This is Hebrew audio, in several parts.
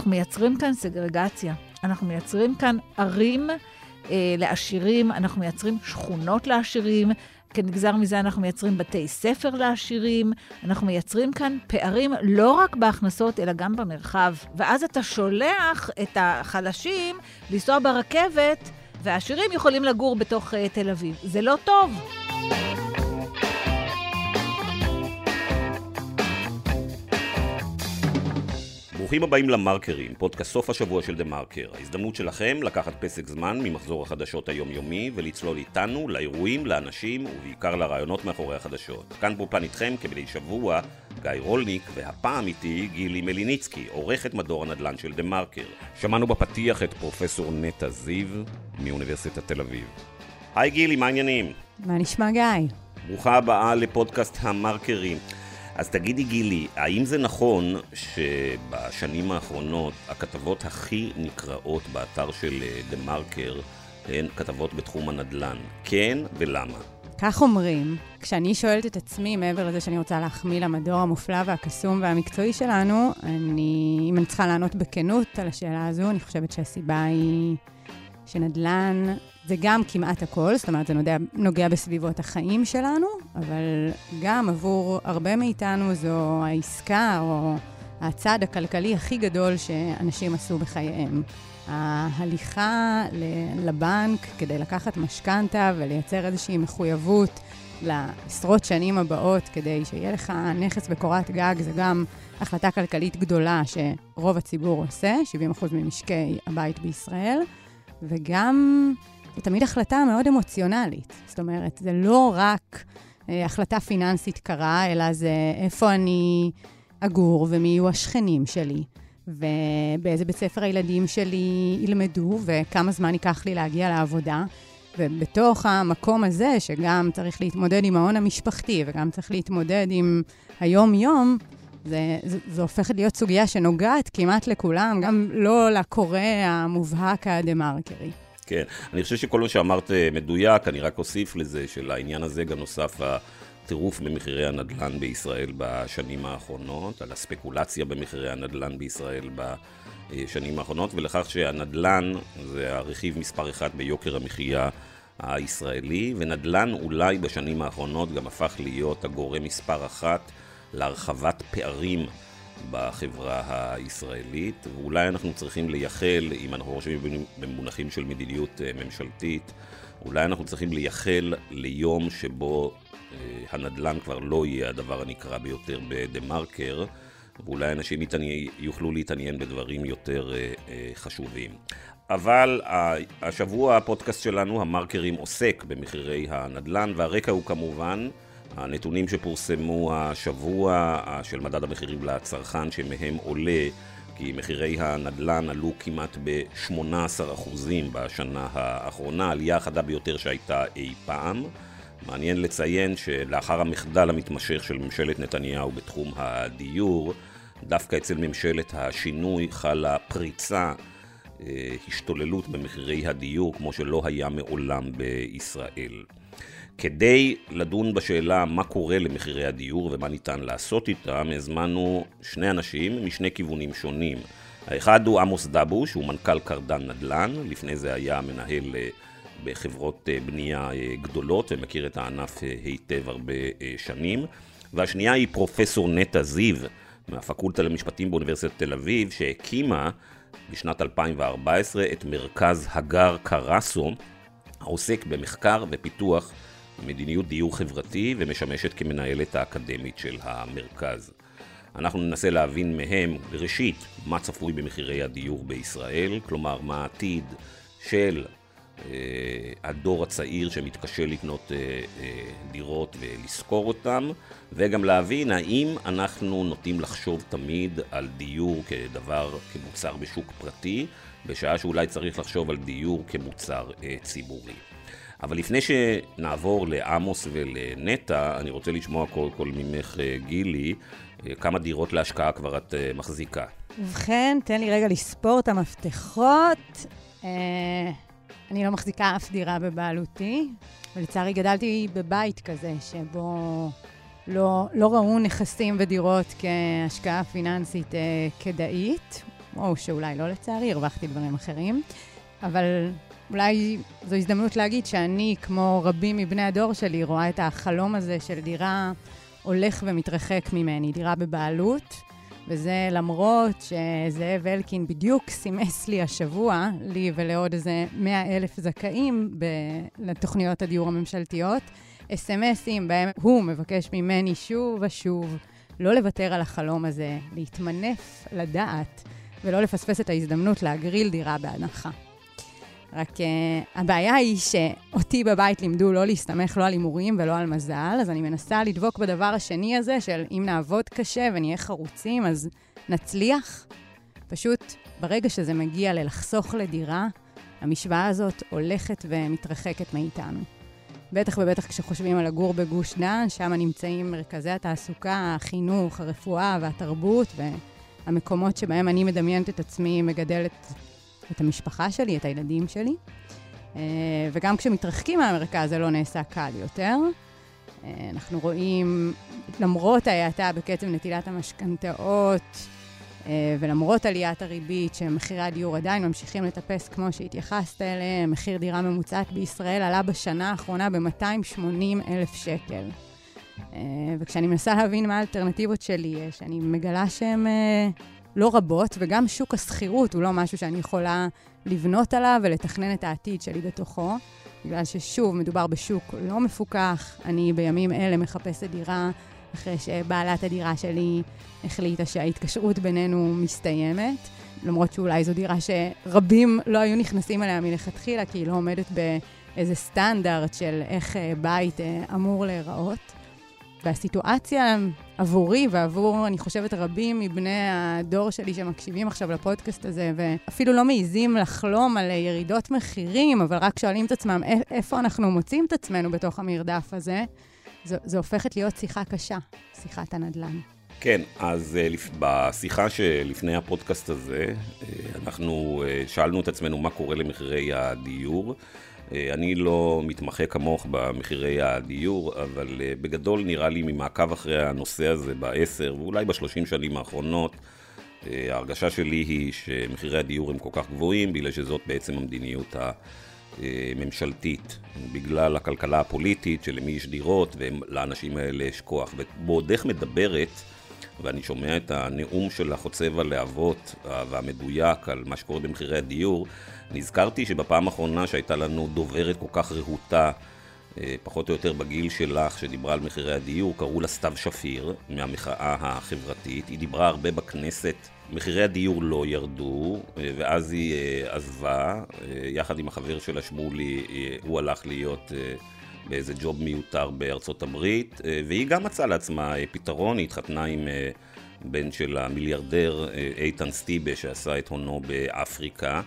אנחנו מייצרים כאן סגרגציה. אנחנו מייצרים כאן ערים אה, לעשירים, אנחנו מייצרים שכונות לעשירים, כנגזר מזה אנחנו מייצרים בתי ספר לעשירים, אנחנו מייצרים כאן פערים לא רק בהכנסות, אלא גם במרחב. ואז אתה שולח את החלשים לנסוע ברכבת, והעשירים יכולים לגור בתוך uh, תל אביב. זה לא טוב. ברוכים הבאים למרקרים, פודקאסט סוף השבוע של דה מרקר. ההזדמנות שלכם לקחת פסק זמן ממחזור החדשות היומיומי ולצלול איתנו לאירועים, לאנשים ובעיקר לרעיונות מאחורי החדשות. כאן באולפן איתכם כמדי שבוע גיא רולניק, והפעם איתי גילי מליניצקי, עורכת מדור הנדל"ן של דה מרקר. שמענו בפתיח את פרופסור נטע זיו מאוניברסיטת תל אביב. היי גילי, מה העניינים? מה נשמע גיא? ברוכה הבאה לפודקאסט המרקרים. אז תגידי גילי, האם זה נכון שבשנים האחרונות הכתבות הכי נקראות באתר של אה, דה מרקר הן כתבות בתחום הנדל"ן? כן ולמה? כך אומרים. כשאני שואלת את עצמי, מעבר לזה שאני רוצה להחמיא למדור המופלא והקסום והמקצועי שלנו, אני, אם אני צריכה לענות בכנות על השאלה הזו, אני חושבת שהסיבה היא שנדל"ן זה גם כמעט הכל, זאת אומרת, זה נוגע, נוגע בסביבות החיים שלנו, אבל גם עבור הרבה מאיתנו זו העסקה או הצעד הכלכלי הכי גדול שאנשים עשו בחייהם. ההליכה לבנק כדי לקחת משכנתה ולייצר איזושהי מחויבות לעשרות שנים הבאות כדי שיהיה לך נכס בקורת גג, זה גם החלטה כלכלית גדולה שרוב הציבור עושה, 70% ממשקי הבית בישראל, וגם זו תמיד החלטה מאוד אמוציונלית. זאת אומרת, זה לא רק אה, החלטה פיננסית קרה, אלא זה איפה אני אגור ומי יהיו השכנים שלי, ובאיזה בית ספר הילדים שלי ילמדו, וכמה זמן ייקח לי להגיע לעבודה. ובתוך המקום הזה, שגם צריך להתמודד עם ההון המשפחתי וגם צריך להתמודד עם היום-יום, זה, זה, זה הופכת להיות סוגיה שנוגעת כמעט לכולם, גם לא לקורא המובהק הדה-מרקרי. כן, אני חושב שכל מה שאמרת אה, מדויק, אני רק אוסיף לזה שלעניין הזה גם נוסף הטירוף במחירי הנדל"ן בישראל בשנים האחרונות, על הספקולציה במחירי הנדל"ן בישראל בשנים האחרונות, ולכך שהנדל"ן זה הרכיב מספר אחד ביוקר המחיה הישראלי, ונדל"ן אולי בשנים האחרונות גם הפך להיות הגורם מספר אחת להרחבת פערים בחברה הישראלית, ואולי אנחנו צריכים לייחל, אם אנחנו חושבים במונחים של מדיניות אה, ממשלתית, אולי אנחנו צריכים לייחל ליום שבו אה, הנדל"ן כבר לא יהיה הדבר הנקרא ביותר בדה מרקר, ואולי אנשים יוכלו להתעניין בדברים יותר אה, חשובים. אבל השבוע הפודקאסט שלנו, המרקרים, עוסק במחירי הנדל"ן, והרקע הוא כמובן הנתונים שפורסמו השבוע של מדד המחירים לצרכן, שמהם עולה כי מחירי הנדל"ן עלו כמעט ב-18% בשנה האחרונה, עלייה החדה ביותר שהייתה אי פעם. מעניין לציין שלאחר המחדל המתמשך של ממשלת נתניהו בתחום הדיור, דווקא אצל ממשלת השינוי חלה פריצה, אה, השתוללות במחירי הדיור כמו שלא היה מעולם בישראל. כדי לדון בשאלה מה קורה למחירי הדיור ומה ניתן לעשות איתם, הזמנו שני אנשים משני כיוונים שונים. האחד הוא עמוס דבוש, הוא מנכ"ל קרדן נדל"ן, לפני זה היה מנהל אה, בחברות אה, בנייה אה, גדולות ומכיר את הענף היטב הרבה שנים. והשנייה היא פרופסור נטע זיו, מהפקולטה למשפטים באוניברסיטת תל אביב, שהקימה בשנת 2014 את מרכז הגר קרסו, העוסק במחקר ופיתוח מדיניות דיור חברתי ומשמשת כמנהלת האקדמית של המרכז. אנחנו ננסה להבין מהם, ראשית, מה צפוי במחירי הדיור בישראל, כלומר, מה העתיד של אה, הדור הצעיר שמתקשה לקנות אה, אה, דירות ולשכור אותם, וגם להבין האם אנחנו נוטים לחשוב תמיד על דיור כדבר, כמוצר בשוק פרטי, בשעה שאולי צריך לחשוב על דיור כמוצר אה, ציבורי. אבל לפני שנעבור לעמוס ולנטע, אני רוצה לשמוע קודם כל ממך, אה, גילי, אה, כמה דירות להשקעה כבר את אה, מחזיקה. ובכן, תן לי רגע לספור את המפתחות. אני לא מחזיקה אף דירה בבעלותי, ולצערי גדלתי בבית כזה, שבו לא, לא ראו נכסים ודירות כהשקעה פיננסית כדאית. או שאולי לא לצערי, הרווחתי דברים אחרים. אבל אולי זו הזדמנות להגיד שאני, כמו רבים מבני הדור שלי, רואה את החלום הזה של דירה הולך ומתרחק ממני, דירה בבעלות. וזה למרות שזאב אלקין בדיוק סימס לי השבוע, לי ולעוד איזה 100 אלף זכאים ב- לתוכניות הדיור הממשלתיות, אס.אם.אסים בהם הוא מבקש ממני שוב ושוב לא לוותר על החלום הזה, להתמנף לדעת ולא לפספס את ההזדמנות להגריל דירה בהנחה. רק uh, הבעיה היא שאותי בבית לימדו לא להסתמך לא על הימורים ולא על מזל, אז אני מנסה לדבוק בדבר השני הזה של אם נעבוד קשה ונהיה חרוצים, אז נצליח. פשוט ברגע שזה מגיע ללחסוך לדירה, המשוואה הזאת הולכת ומתרחקת מאיתנו. בטח ובטח כשחושבים על לגור בגוש דן, שם נמצאים מרכזי התעסוקה, החינוך, הרפואה והתרבות, והמקומות שבהם אני מדמיינת את עצמי מגדלת את המשפחה שלי, את הילדים שלי. אה, וגם כשמתרחקים מהמרכז זה לא נעשה קל יותר. אה, אנחנו רואים, למרות ההאטה בקצב נטילת המשכנתאות, אה, ולמרות עליית הריבית, שמחירי הדיור עדיין ממשיכים לטפס כמו שהתייחסת אליהם, מחיר דירה ממוצעת בישראל עלה בשנה האחרונה ב-280 אלף שקל. וכשאני מנסה להבין מה האלטרנטיבות שלי, שאני מגלה שהן לא רבות, וגם שוק השכירות הוא לא משהו שאני יכולה לבנות עליו ולתכנן את העתיד שלי בתוכו, בגלל ששוב, מדובר בשוק לא מפוקח. אני בימים אלה מחפשת דירה אחרי שבעלת הדירה שלי החליטה שההתקשרות בינינו מסתיימת, למרות שאולי זו דירה שרבים לא היו נכנסים אליה מלכתחילה, כי היא לא עומדת באיזה סטנדרט של איך אה, בית אה, אמור להיראות. והסיטואציה עבורי ועבור, אני חושבת, רבים מבני הדור שלי שמקשיבים עכשיו לפודקאסט הזה, ואפילו לא מעיזים לחלום על ירידות מחירים, אבל רק שואלים את עצמם איפה אנחנו מוצאים את עצמנו בתוך המרדף הזה, זו, זו הופכת להיות שיחה קשה, שיחת הנדל"ן. כן, אז uh, בשיחה שלפני הפודקאסט הזה, uh, אנחנו uh, שאלנו את עצמנו מה קורה למחירי הדיור. אה, אני לא מתמחה כמוך במחירי הדיור, אבל אה, בגדול נראה לי ממעקב אחרי הנושא הזה בעשר ואולי בשלושים שנים האחרונות, אה, ההרגשה שלי היא שמחירי הדיור הם כל כך גבוהים, בגלל שזאת בעצם המדיניות הממשלתית, בגלל הכלכלה הפוליטית שלמי יש דירות ולאנשים האלה יש כוח. ובעודך מדברת, ואני שומע את הנאום של החוצב הלהבות והמדויק על מה שקורה במחירי הדיור, נזכרתי שבפעם האחרונה שהייתה לנו דוברת כל כך רהוטה, אה, פחות או יותר בגיל שלך, שדיברה על מחירי הדיור, קראו לה סתיו שפיר, מהמחאה החברתית. היא דיברה הרבה בכנסת. מחירי הדיור לא ירדו, אה, ואז היא אה, עזבה, יחד עם החבר שלה שמולי, הוא הלך להיות באיזה ג'וב מיותר בארצות הברית, והיא גם מצאה לעצמה פתרון, היא התחתנה עם בן של המיליארדר איתן סטיבה, שעשה את הונו באפריקה.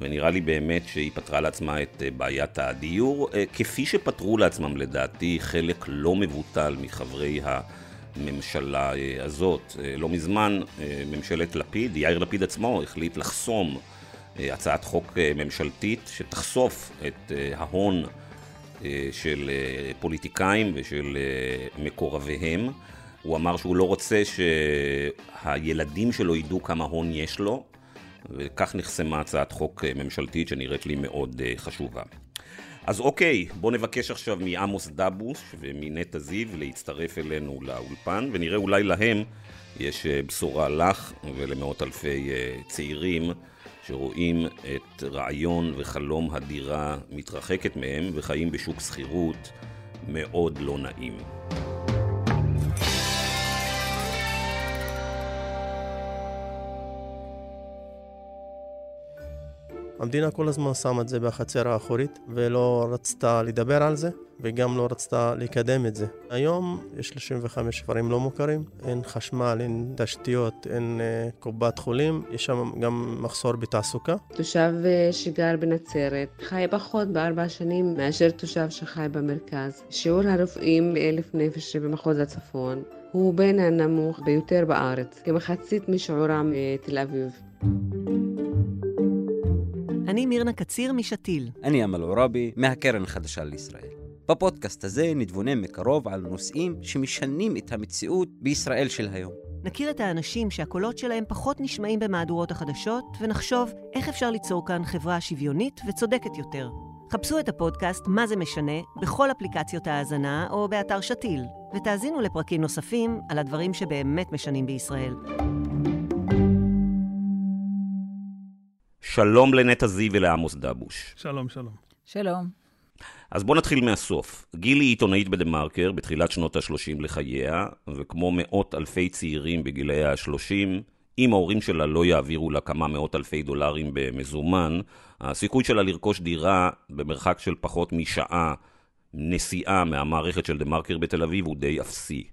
ונראה לי באמת שהיא פתרה לעצמה את אה, בעיית הדיור, אה, כפי שפתרו לעצמם לדעתי חלק לא מבוטל מחברי הממשלה אה, הזאת. לא מזמן ממשלת לפיד, יאיר לפיד עצמו החליט לחסום הצעת חוק ממשלתית שתחשוף את ההון של פוליטיקאים ושל מקורביהם. הוא אמר שהוא לא רוצה שהילדים שלו ידעו כמה הון יש לו, וכך נחסמה הצעת חוק אה, ממשלתית שנראית לי מאוד אה, חשובה. אז אוקיי, בואו נבקש עכשיו מעמוס דבוש ומנטע זיו להצטרף אלינו לאולפן, ונראה אולי להם יש אה, בשורה לך ולמאות אלפי צעירים שרואים את רעיון וחלום הדירה מתרחקת מהם וחיים בשוק שכירות מאוד לא נעים. המדינה כל הזמן שמה את זה בחצר האחורית ולא רצתה לדבר על זה וגם לא רצתה לקדם את זה. היום יש 35 כפרים לא מוכרים, אין חשמל, אין תשתיות, אין uh, קופת חולים, יש שם גם מחסור בתעסוקה. תושב uh, שגר בנצרת חי פחות בארבע שנים מאשר תושב שחי במרכז. שיעור הרופאים לאלף נפש במחוז הצפון הוא בין הנמוך ביותר בארץ, כמחצית משיעורם בתל אביב. אני מירנה קציר משתיל. אני אמל עוראבי, מהקרן החדשה לישראל. בפודקאסט הזה נתבונן מקרוב על נושאים שמשנים את המציאות בישראל של היום. נכיר את האנשים שהקולות שלהם פחות נשמעים במהדורות החדשות, ונחשוב איך אפשר ליצור כאן חברה שוויונית וצודקת יותר. חפשו את הפודקאסט "מה זה משנה" בכל אפליקציות ההאזנה או באתר שתיל, ותאזינו לפרקים נוספים על הדברים שבאמת משנים בישראל. שלום לנטע זיו ולעמוס דבוש. שלום, שלום. שלום. אז בואו נתחיל מהסוף. גילי היא עיתונאית בדה-מרקר בתחילת שנות ה-30 לחייה, וכמו מאות אלפי צעירים בגילי ה-30, אם ההורים שלה לא יעבירו לה כמה מאות אלפי דולרים במזומן, הסיכוי שלה לרכוש דירה במרחק של פחות משעה נסיעה מהמערכת של דה-מרקר בתל אביב הוא די אפסי.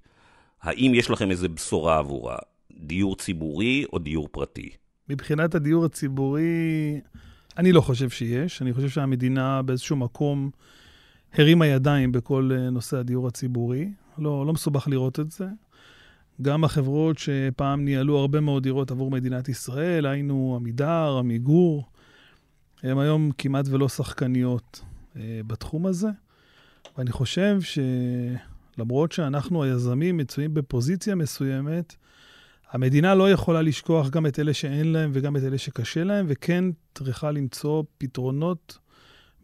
האם יש לכם איזו בשורה עבורה? דיור ציבורי או דיור פרטי? מבחינת הדיור הציבורי, אני לא חושב שיש. אני חושב שהמדינה באיזשהו מקום הרימה ידיים בכל אה, נושא הדיור הציבורי. לא, לא מסובך לראות את זה. גם החברות שפעם ניהלו הרבה מאוד דירות עבור מדינת ישראל, היינו עמידר, עמיגור, הן היום כמעט ולא שחקניות אה, בתחום הזה. ואני חושב שלמרות שאנחנו היזמים מצויים בפוזיציה מסוימת, המדינה לא יכולה לשכוח גם את אלה שאין להם וגם את אלה שקשה להם, וכן צריכה למצוא פתרונות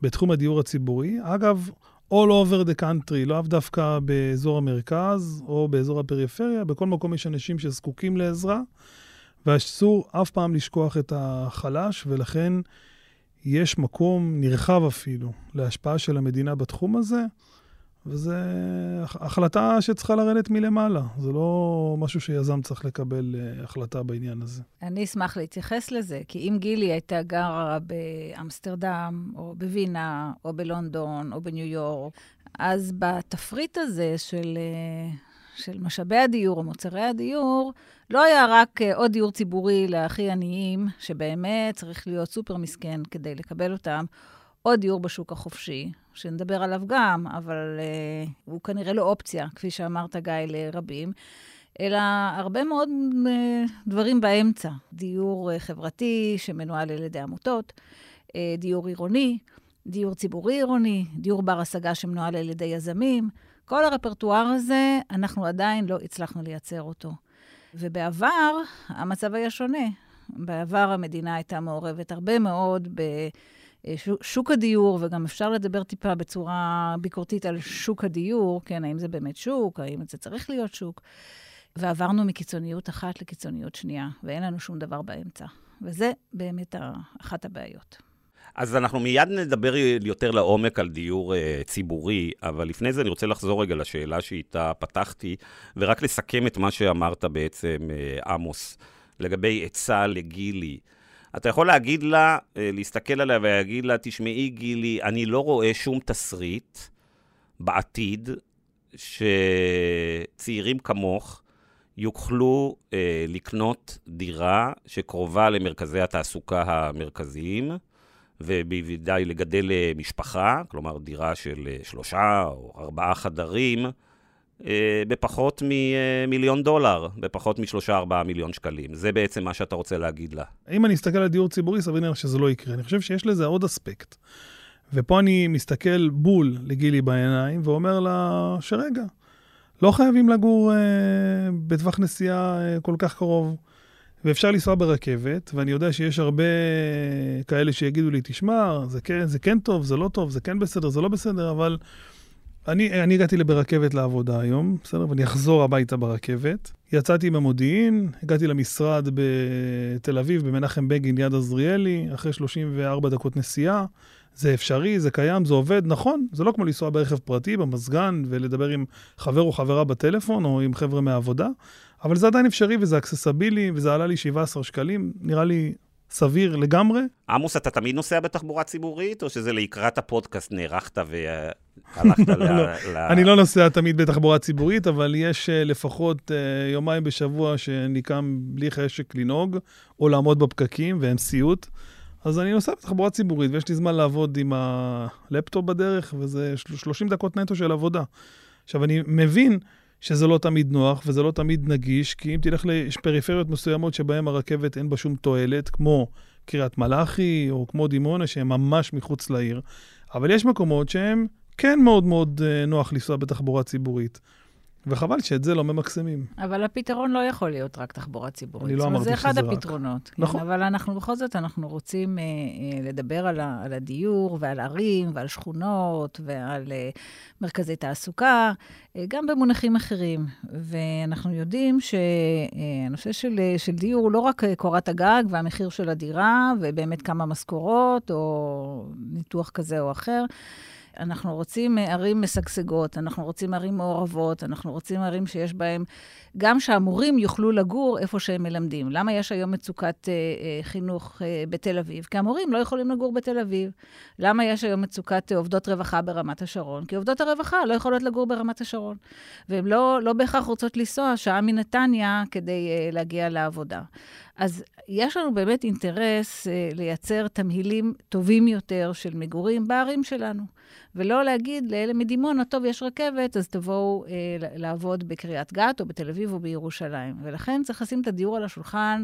בתחום הדיור הציבורי. אגב, all over the country, לאו דווקא באזור המרכז או באזור הפריפריה, בכל מקום יש אנשים שזקוקים לעזרה, ואסור אף פעם לשכוח את החלש, ולכן יש מקום נרחב אפילו להשפעה של המדינה בתחום הזה. וזו החלטה שצריכה לרדת מלמעלה. זה לא משהו שיזם צריך לקבל uh, החלטה בעניין הזה. אני אשמח להתייחס לזה, כי אם גילי הייתה גרה באמסטרדם, או בווינה, או בלונדון, או בניו יורק, אז בתפריט הזה של, uh, של משאבי הדיור או מוצרי הדיור, לא היה רק uh, עוד דיור ציבורי להכי עניים, שבאמת צריך להיות סופר מסכן כדי לקבל אותם, עוד דיור בשוק החופשי, שנדבר עליו גם, אבל uh, הוא כנראה לא אופציה, כפי שאמרת, גיא, לרבים, אלא הרבה מאוד uh, דברים באמצע. דיור uh, חברתי שמנוהל על ידי עמותות, uh, דיור עירוני, דיור ציבורי עירוני, דיור בר-השגה שמנוהל על ידי יזמים. כל הרפרטואר הזה, אנחנו עדיין לא הצלחנו לייצר אותו. ובעבר, המצב היה שונה. בעבר המדינה הייתה מעורבת הרבה מאוד ב... אה, שוק הדיור, וגם אפשר לדבר טיפה בצורה ביקורתית על שוק הדיור, כן, האם זה באמת שוק, האם זה צריך להיות שוק. ועברנו מקיצוניות אחת לקיצוניות שנייה, ואין לנו שום דבר באמצע. וזה באמת אחת הבעיות. אז אנחנו מיד נדבר יותר לעומק על דיור uh, ציבורי, אבל לפני זה אני רוצה לחזור רגע לשאלה שאיתה פתחתי, ורק לסכם את מה שאמרת בעצם, uh, עמוס, לגבי עצה לגילי. אתה יכול להגיד לה, אה, להסתכל עליה ולהגיד לה, תשמעי, גילי, אני לא רואה שום תסריט בעתיד שצעירים כמוך יוכלו אה, לקנות דירה שקרובה למרכזי התעסוקה המרכזיים, ובוודאי לגדל אה, משפחה, כלומר דירה של אה, שלושה או ארבעה חדרים, בפחות ממיליון דולר, בפחות משלושה, ארבעה מיליון שקלים. זה בעצם מה שאתה רוצה להגיד לה. אם אני אסתכל על דיור ציבורי, סביר להניח שזה לא יקרה. אני חושב שיש לזה עוד אספקט. ופה אני מסתכל בול לגילי בעיניים ואומר לה שרגע, לא חייבים לגור אה, בטווח נסיעה אה, כל כך קרוב, ואפשר לנסוע ברכבת, ואני יודע שיש הרבה כאלה שיגידו לי, תשמע, זה כן, זה כן טוב, זה לא טוב, זה כן בסדר, זה לא בסדר, אבל... אני, אני הגעתי ברכבת לעבודה היום, בסדר? ואני אחזור הביתה ברכבת. יצאתי מהמודיעין, הגעתי למשרד בתל אביב, במנחם בגין, יד עזריאלי, אחרי 34 דקות נסיעה. זה אפשרי, זה קיים, זה עובד, נכון, זה לא כמו לנסוע ברכב פרטי, במזגן, ולדבר עם חבר או חברה בטלפון, או עם חבר'ה מהעבודה, אבל זה עדיין אפשרי וזה אקססבילי, וזה עלה לי 17 שקלים, נראה לי סביר לגמרי. עמוס, אתה תמיד נוסע בתחבורה ציבורית, או שזה לקראת הפודקאסט נערכת והלכת ל... לא, אני לא נוסע תמיד בתחבורה ציבורית, אבל יש uh, לפחות uh, יומיים בשבוע שאני קם בלי חשק לנהוג, או לעמוד בפקקים, והם סיוט. אז אני נוסע בתחבורה ציבורית, ויש לי זמן לעבוד עם הלפטופ בדרך, וזה 30 דקות נטו של עבודה. עכשיו, אני מבין שזה לא תמיד נוח וזה לא תמיד נגיש, כי אם תלך לפריפריות מסוימות שבהן הרכבת אין בה שום תועלת, כמו קריית מלאכי או כמו דימונה, שהם ממש מחוץ לעיר, אבל יש מקומות שהם כן מאוד מאוד אה, נוח לנסוע בתחבורה ציבורית. וחבל שאת זה לא ממקסמים. אבל הפתרון לא יכול להיות רק תחבורה ציבורית. אני לא אמרתי שזה רק. זה אחד הפתרונות. כן, נכון. אבל אנחנו, בכל זאת, אנחנו רוצים אה, אה, לדבר על, ה, על הדיור ועל ערים ועל שכונות ועל אה, מרכזי תעסוקה, אה, גם במונחים אחרים. ואנחנו יודעים שהנושא אה, של, של דיור הוא לא רק אה, קורת הגג והמחיר של הדירה, ובאמת כמה משכורות, או ניתוח כזה או אחר. אנחנו רוצים ערים משגשגות, אנחנו רוצים ערים מעורבות, אנחנו רוצים ערים שיש בהן, גם שהמורים יוכלו לגור איפה שהם מלמדים. למה יש היום מצוקת אה, אה, חינוך אה, בתל אביב? כי המורים לא יכולים לגור בתל אביב. למה יש היום מצוקת אה, עובדות רווחה ברמת השרון? כי עובדות הרווחה לא יכולות לגור ברמת השרון. והן לא, לא בהכרח רוצות לנסוע שעה מנתניה כדי אה, להגיע לעבודה. אז יש לנו באמת אינטרס אה, לייצר תמהילים טובים יותר של מגורים בערים שלנו. ולא להגיד לאלה מדימונה, טוב, יש רכבת, אז תבואו אה, לעבוד בקריית גת או בתל אביב או בירושלים. ולכן צריך לשים את הדיור על השולחן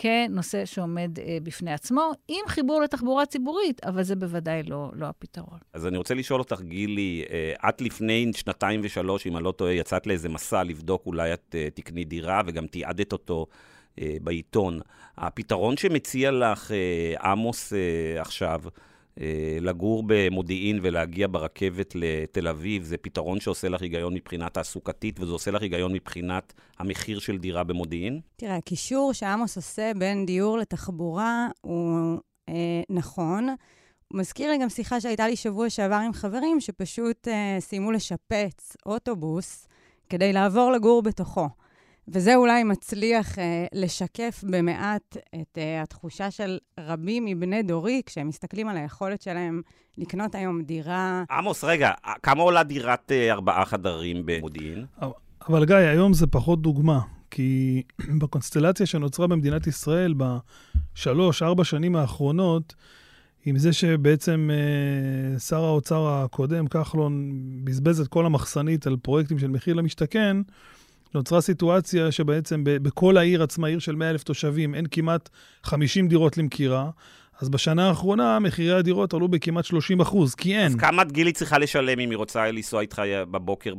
כנושא שעומד אה, בפני עצמו, עם חיבור לתחבורה ציבורית, אבל זה בוודאי לא, לא הפתרון. אז אני רוצה לשאול אותך, גילי, אה, את לפני שנתיים ושלוש, אם אני לא טועה, יצאת לאיזה מסע לבדוק אולי את אה, תקני דירה וגם תיעדת אותו. אה, בעיתון. הפתרון שמציע לך אה, עמוס אה, עכשיו, לגור במודיעין ולהגיע ברכבת לתל אביב, זה פתרון שעושה לך היגיון מבחינה תעסוקתית, וזה עושה לך היגיון מבחינת המחיר של דירה במודיעין? תראה, הקישור שעמוס עושה בין דיור לתחבורה הוא אה, נכון. מזכיר לי גם שיחה שהייתה לי שבוע שעבר עם חברים, שפשוט אה, סיימו לשפץ אוטובוס כדי לעבור לגור בתוכו. וזה אולי מצליח אה, לשקף במעט את אה, התחושה של רבים מבני דורי, כשהם מסתכלים על היכולת שלהם לקנות היום דירה. עמוס, רגע, כמה עולה דירת אה, ארבעה חדרים במודיעין? אבל גיא, היום זה פחות דוגמה, כי בקונסטלציה שנוצרה במדינת ישראל בשלוש, ארבע שנים האחרונות, עם זה שבעצם אה, שר האוצר הקודם, כחלון, בזבז את כל המחסנית על פרויקטים של מחיר למשתכן, נוצרה סיטואציה שבעצם בכל העיר עצמה, עיר של 100 אלף תושבים, אין כמעט 50 דירות למכירה. אז בשנה האחרונה מחירי הדירות עלו בכמעט 30 אחוז, כי אין. אז כמה גילי צריכה לשלם אם היא רוצה לנסוע איתך בבוקר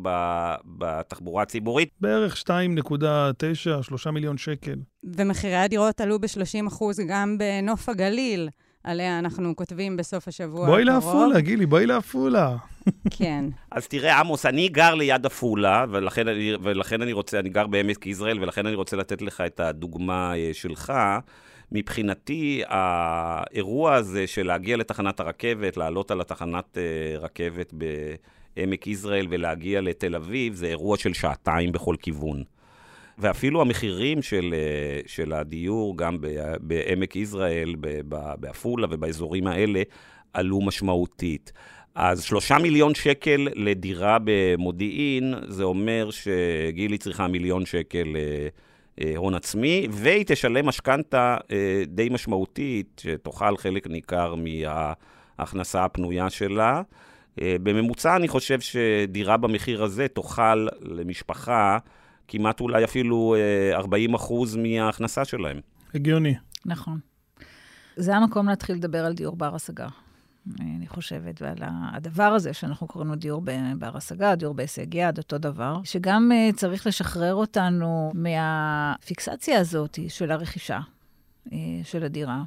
בתחבורה הציבורית? בערך 2.9, 3 מיליון שקל. ומחירי הדירות עלו ב-30 אחוז גם בנוף הגליל. עליה אנחנו כותבים בסוף השבוע בואי לעפולה, גילי, בואי לעפולה. כן. אז תראה, עמוס, אני גר ליד עפולה, ולכן, ולכן אני רוצה, אני גר בעמק יזרעאל, ולכן אני רוצה לתת לך את הדוגמה אה, שלך. מבחינתי, האירוע הזה של להגיע לתחנת הרכבת, לעלות על התחנת אה, רכבת בעמק יזרעאל ולהגיע לתל אביב, זה אירוע של שעתיים בכל כיוון. ואפילו המחירים של, אה, של הדיור, גם בעמק יזרעאל, בעפולה ובאזורים האלה, עלו משמעותית. אז שלושה מיליון שקל לדירה במודיעין, זה אומר שגילי צריכה מיליון שקל אה, אה, הון עצמי, והיא תשלם משכנתה די משמעותית, שתאכל חלק ניכר מההכנסה הפנויה שלה. בממוצע אני חושב שדירה במחיר הזה תאכל למשפחה כמעט אולי אפילו 40 אה, אחוז מההכנסה שלהם. הגיוני. נכון. זה המקום להתחיל לדבר על דיור בר-השגה, אני חושבת, ועל הדבר הזה שאנחנו קוראים לו דיור בר-השגה, דיור בהישג יד, אותו דבר, שגם uh, צריך לשחרר אותנו מהפיקסציה הזאת של הרכישה uh, של הדירה.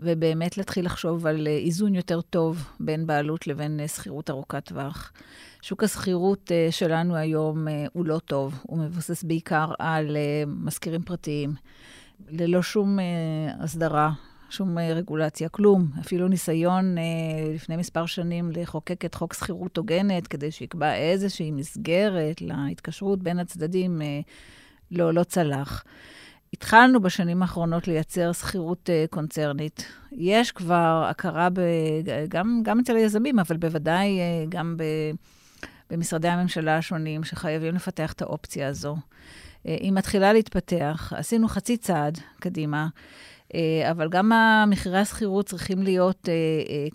ובאמת להתחיל לחשוב על איזון יותר טוב בין בעלות לבין שכירות ארוכת טווח. שוק השכירות uh, שלנו היום uh, הוא לא טוב, הוא מבוסס בעיקר על uh, משכירים פרטיים, ללא שום הסדרה, שום רגולציה, כלום. אפילו ניסיון לפני מספר שנים לחוקק את חוק שכירות הוגנת, כדי שיקבע איזושהי מסגרת להתקשרות בין הצדדים, לא, לא צלח. התחלנו בשנים האחרונות לייצר שכירות קונצרנית. יש כבר הכרה ב, גם, גם אצל היזמים, אבל בוודאי גם ב... במשרדי הממשלה השונים שחייבים לפתח את האופציה הזו. אה, היא מתחילה להתפתח, עשינו חצי צעד קדימה, אה, אבל גם מחירי השכירות צריכים להיות אה,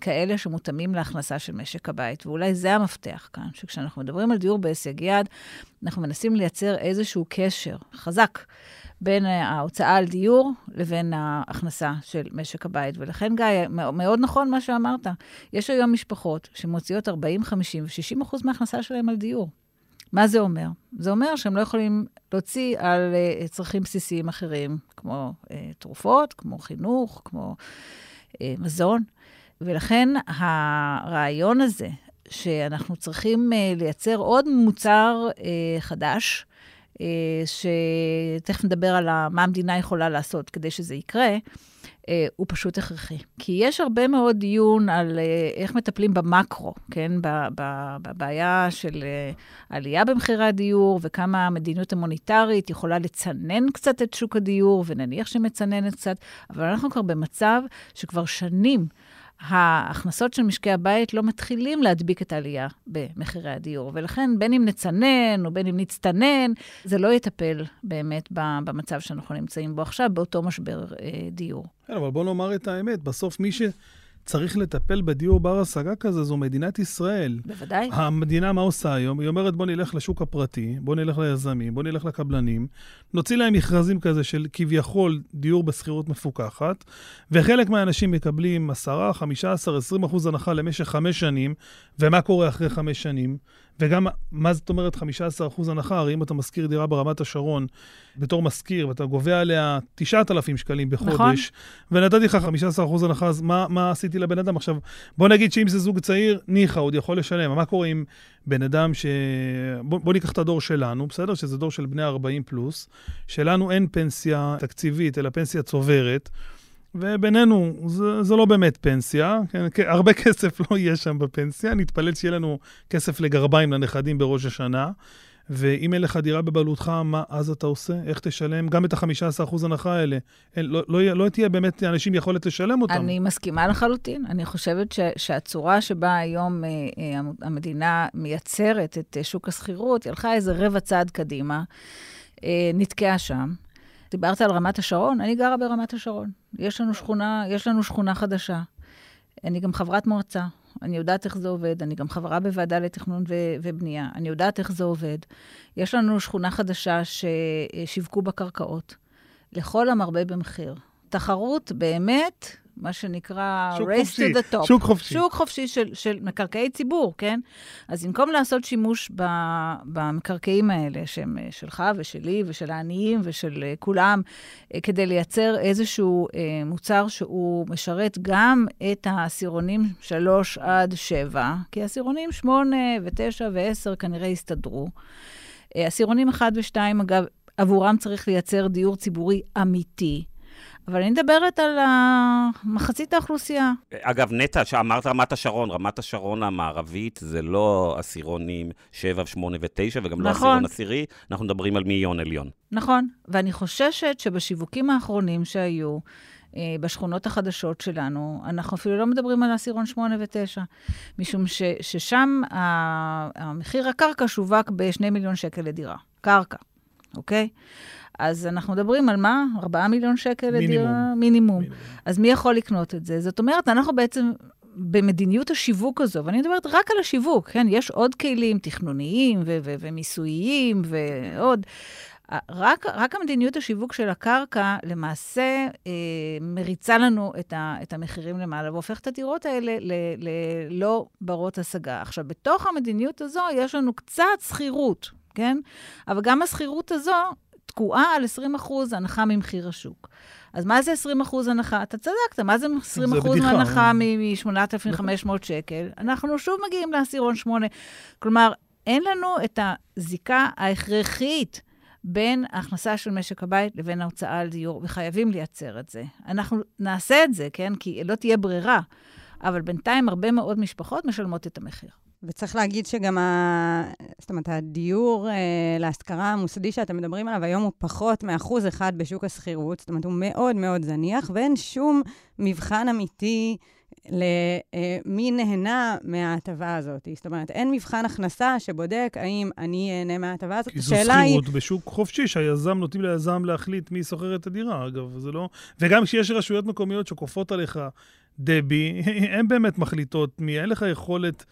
כאלה שמותאמים להכנסה של משק הבית, ואולי זה המפתח כאן, שכשאנחנו מדברים על דיור בהישג יד, אנחנו מנסים לייצר איזשהו קשר חזק בין ההוצאה על דיור לבין ההכנסה של משק הבית. ולכן, גיא, מאוד נכון מה שאמרת. יש היום משפחות שמוציאות 40, 50 ו-60 אחוז מההכנסה שלהם על דיור. מה זה אומר? זה אומר שהם לא יכולים להוציא על uh, צרכים בסיסיים אחרים, כמו uh, תרופות, כמו חינוך, כמו uh, מזון. ולכן הרעיון הזה, שאנחנו צריכים uh, לייצר עוד מוצר uh, חדש, שתכף נדבר על מה המדינה יכולה לעשות כדי שזה יקרה, אה, הוא פשוט הכרחי. כי יש הרבה מאוד דיון על אה, איך מטפלים במקרו, כן? בבעיה של אה, עלייה במחירי הדיור, וכמה המדיניות המוניטרית יכולה לצנן קצת את שוק הדיור, ונניח שמצננת קצת, אבל אנחנו כבר במצב שכבר שנים ההכנסות של משקי הבית לא מתחילים להדביק את העלייה במחירי הדיור. ולכן, בין אם נצנן או בין אם נצטנן, זה לא יטפל באמת במצב שאנחנו נמצאים בו עכשיו, באותו משבר אה, דיור. כן, אבל בוא נאמר את האמת, בסוף מי ש... צריך לטפל בדיור בר-השגה כזה, זו מדינת ישראל. בוודאי. המדינה, מה עושה היום? היא אומרת, בוא נלך לשוק הפרטי, בוא נלך ליזמים, בוא נלך לקבלנים, נוציא להם מכרזים כזה של כביכול דיור בשכירות מפוקחת, וחלק מהאנשים מקבלים 10, 15, 20 אחוז הנחה למשך חמש שנים, ומה קורה אחרי חמש שנים? וגם, מה זאת אומרת 15% הנחה? הרי אם אתה משכיר דירה ברמת השרון בתור משכיר, ואתה גובה עליה 9,000 שקלים בחודש, נכון. ונתתי לך 15% הנחה, אז מה, מה עשיתי לבן אדם? עכשיו, בוא נגיד שאם זה זוג צעיר, ניחא, עוד יכול לשלם. מה קורה עם בן אדם ש... בוא, בוא ניקח את הדור שלנו, בסדר? שזה דור של בני 40 פלוס. שלנו אין פנסיה תקציבית, אלא פנסיה צוברת. ובינינו, זה, זה לא באמת פנסיה, כן? הרבה כסף לא יהיה שם בפנסיה, נתפלל שיהיה לנו כסף לגרביים לנכדים בראש השנה. ואם אין לך דירה בבעלותך, מה אז אתה עושה? איך תשלם גם את ה-15% הנחה האלה? אין, לא, לא, לא תהיה באמת לאנשים יכולת לשלם אותם. אני מסכימה לחלוטין. אני חושבת ש, שהצורה שבה היום אה, אה, המדינה מייצרת את אה, שוק השכירות, היא הלכה איזה רבע צעד קדימה, אה, נתקעה שם. דיברת על רמת השרון, אני גרה ברמת השרון. יש לנו שכונה, יש לנו שכונה חדשה. אני גם חברת מועצה, אני יודעת איך זה עובד, אני גם חברה בוועדה לתכנון ו- ובנייה, אני יודעת איך זה עובד. יש לנו שכונה חדשה ששיווקו בה קרקעות, לכל המרבה במחיר. תחרות באמת מה שנקרא race חופשי, to the top. שוק חופשי. שוק חופשי של, של מקרקעי ציבור, כן? אז במקום לעשות שימוש ב, במקרקעים האלה, שהם אה, שלך ושלי ושל העניים ושל uh, כולם, uh, כדי לייצר איזשהו מוצר שהוא משרת גם את העשירונים 3 עד 7, כי העשירונים 8 ו-9 ו-10 כנראה יסתדרו. עשירונים 1 ו-2, אגב, עבורם צריך לייצר דיור ציבורי אמיתי. אבל אני מדברת על מחצית האוכלוסייה. אגב, נטע, שאמרת רמת השרון, רמת השרון המערבית זה לא עשירונים 7, 8 ו-9, וגם נכון. לא עשירון עשירי, אנחנו מדברים על מאיון עליון. נכון, ואני חוששת שבשיווקים האחרונים שהיו, אה, בשכונות החדשות שלנו, אנחנו אפילו לא מדברים על עשירון 8 ו-9, משום ש, ששם המחיר הקרקע שווק ב-2 מיליון שקל לדירה. קרקע, אוקיי? אז אנחנו מדברים על מה? 4 מיליון שקל מינימום. לדירה? מינימום. מינימום. אז מי יכול לקנות את זה? זאת אומרת, אנחנו בעצם במדיניות השיווק הזו, ואני מדברת רק על השיווק, כן? יש עוד כלים תכנוניים ו- ו- ומיסוייים ועוד. רק, רק המדיניות השיווק של הקרקע למעשה אה, מריצה לנו את, ה, את המחירים למעלה והופכת את הדירות האלה ללא ברות השגה. עכשיו, בתוך המדיניות הזו יש לנו קצת שכירות, כן? אבל גם השכירות הזו תקועה על 20 אחוז הנחה ממחיר השוק. אז מה זה 20 אחוז הנחה? אתה צדקת, מה זה 20 אחוז הנחה מ-8,500 שקל? אנחנו שוב מגיעים לעשירון 8. כלומר, אין לנו את הזיקה ההכרחית בין ההכנסה של משק הבית לבין ההוצאה על דיור, וחייבים לייצר את זה. אנחנו נעשה את זה, כן? כי לא תהיה ברירה, אבל בינתיים הרבה מאוד משפחות משלמות את המחיר. וצריך להגיד שגם ה... זאת אומרת, הדיור אה, להשכרה המוסדי שאתם מדברים עליו היום הוא פחות מאחוז אחד בשוק השכירות, זאת אומרת, הוא מאוד מאוד זניח, ואין שום מבחן אמיתי למי אה, נהנה מההטבה הזאת. זאת אומרת, אין מבחן הכנסה שבודק האם אני אהנה מההטבה הזאת. כי זו שכירות היא... בשוק חופשי, שהיזם, נותנים ליזם להחליט מי שוכר את הדירה, אגב, זה לא... וגם כשיש רשויות מקומיות שכופות עליך דבי, הן באמת מחליטות מי, אין לך יכולת...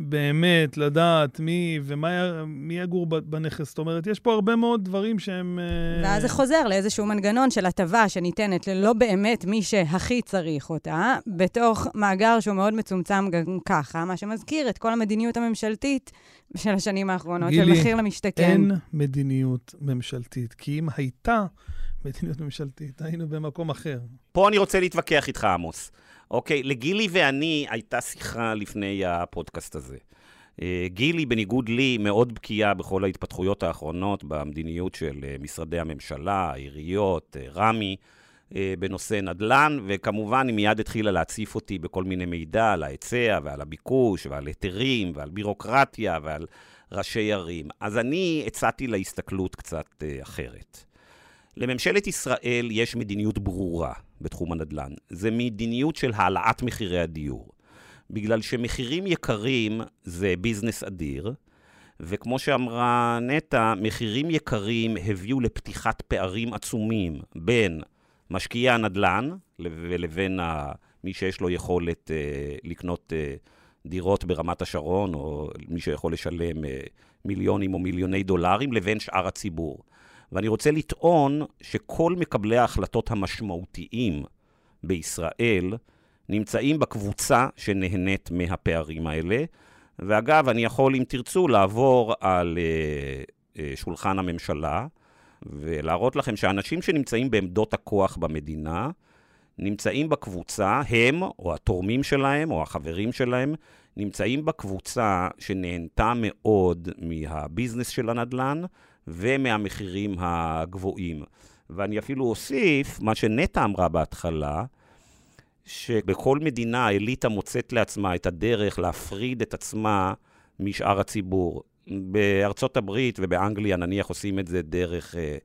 באמת לדעת מי ומי יגור בנכס. זאת אומרת, יש פה הרבה מאוד דברים שהם... אה, ואז זה חוזר לאיזשהו מנגנון של הטבה שניתנת ללא באמת מי שהכי צריך אותה, בתוך מאגר שהוא מאוד מצומצם גם ככה, מה שמזכיר את כל המדיניות הממשלתית של השנים האחרונות, גילי, של מחיר למשתכן. אין מדיניות ממשלתית, כי אם הייתה מדיניות ממשלתית, היינו במקום אחר. פה אני רוצה להתווכח איתך, עמוס. אוקיי, לגילי ואני הייתה שיחה לפני הפודקאסט הזה. אה, גילי, בניגוד לי, מאוד בקיאה בכל ההתפתחויות האחרונות במדיניות של אה, משרדי הממשלה, העיריות, אה, רמ"י, בנושא נדל"ן, וכמובן היא מיד התחילה להציף אותי בכל מיני מידע על ההיצע ועל הביקוש ועל היתרים ועל בירוקרטיה ועל ראשי ערים. אז אני הצעתי לה הסתכלות קצת אחרת. לממשלת ישראל יש מדיניות ברורה בתחום הנדל"ן. זה מדיניות של העלאת מחירי הדיור. בגלל שמחירים יקרים זה ביזנס אדיר, וכמו שאמרה נטע, מחירים יקרים הביאו לפתיחת פערים עצומים בין משקיעי הנדל"ן ולבין מי שיש לו יכולת אה, לקנות אה, דירות ברמת השרון, או מי שיכול לשלם אה, מיליונים או מיליוני דולרים, לבין שאר הציבור. ואני רוצה לטעון שכל מקבלי ההחלטות המשמעותיים בישראל נמצאים בקבוצה שנהנית מהפערים האלה. ואגב, אני יכול, אם תרצו, לעבור על uh, uh, שולחן הממשלה ולהראות לכם שאנשים שנמצאים בעמדות הכוח במדינה, נמצאים בקבוצה, הם, או התורמים שלהם, או החברים שלהם, נמצאים בקבוצה שנהנתה מאוד מהביזנס של הנדל"ן, ומהמחירים הגבוהים. ואני אפילו אוסיף, מה שנטע אמרה בהתחלה, שבכל מדינה האליטה מוצאת לעצמה את הדרך להפריד את עצמה משאר הציבור. בארצות הברית ובאנגליה נניח עושים את זה דרך אה,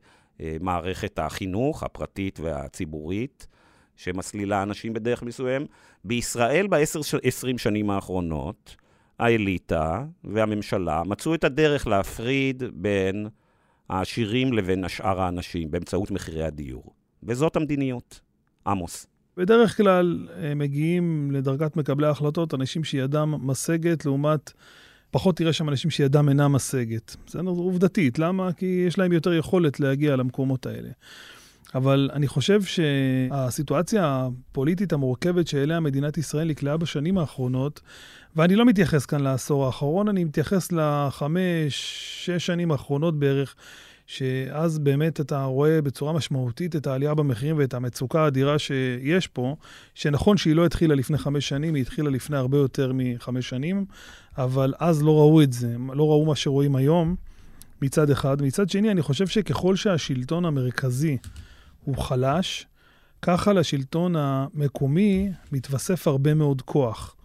אה, מערכת החינוך הפרטית והציבורית, שמסלילה אנשים בדרך מסוים. בישראל בעשר-עשרים שנים האחרונות, האליטה והממשלה מצאו את הדרך להפריד בין העשירים לבין השאר האנשים באמצעות מחירי הדיור. וזאת המדיניות. עמוס. בדרך כלל אה, מגיעים לדרגת מקבלי ההחלטות אנשים שידם משגת, לעומת פחות תראה שם אנשים שידם אינה משגת. בסדר? עובדתית. למה? כי יש להם יותר יכולת להגיע למקומות האלה. אבל אני חושב שהסיטואציה הפוליטית המורכבת שאליה מדינת ישראל נקלעה בשנים האחרונות, ואני לא מתייחס כאן לעשור האחרון, אני מתייחס לחמש, שש שנים האחרונות בערך, שאז באמת אתה רואה בצורה משמעותית את העלייה במחירים ואת המצוקה האדירה שיש פה, שנכון שהיא לא התחילה לפני חמש שנים, היא התחילה לפני הרבה יותר מחמש שנים, אבל אז לא ראו את זה, לא ראו מה שרואים היום, מצד אחד. מצד שני, אני חושב שככל שהשלטון המרכזי הוא חלש, ככה לשלטון המקומי מתווסף הרבה מאוד כוח.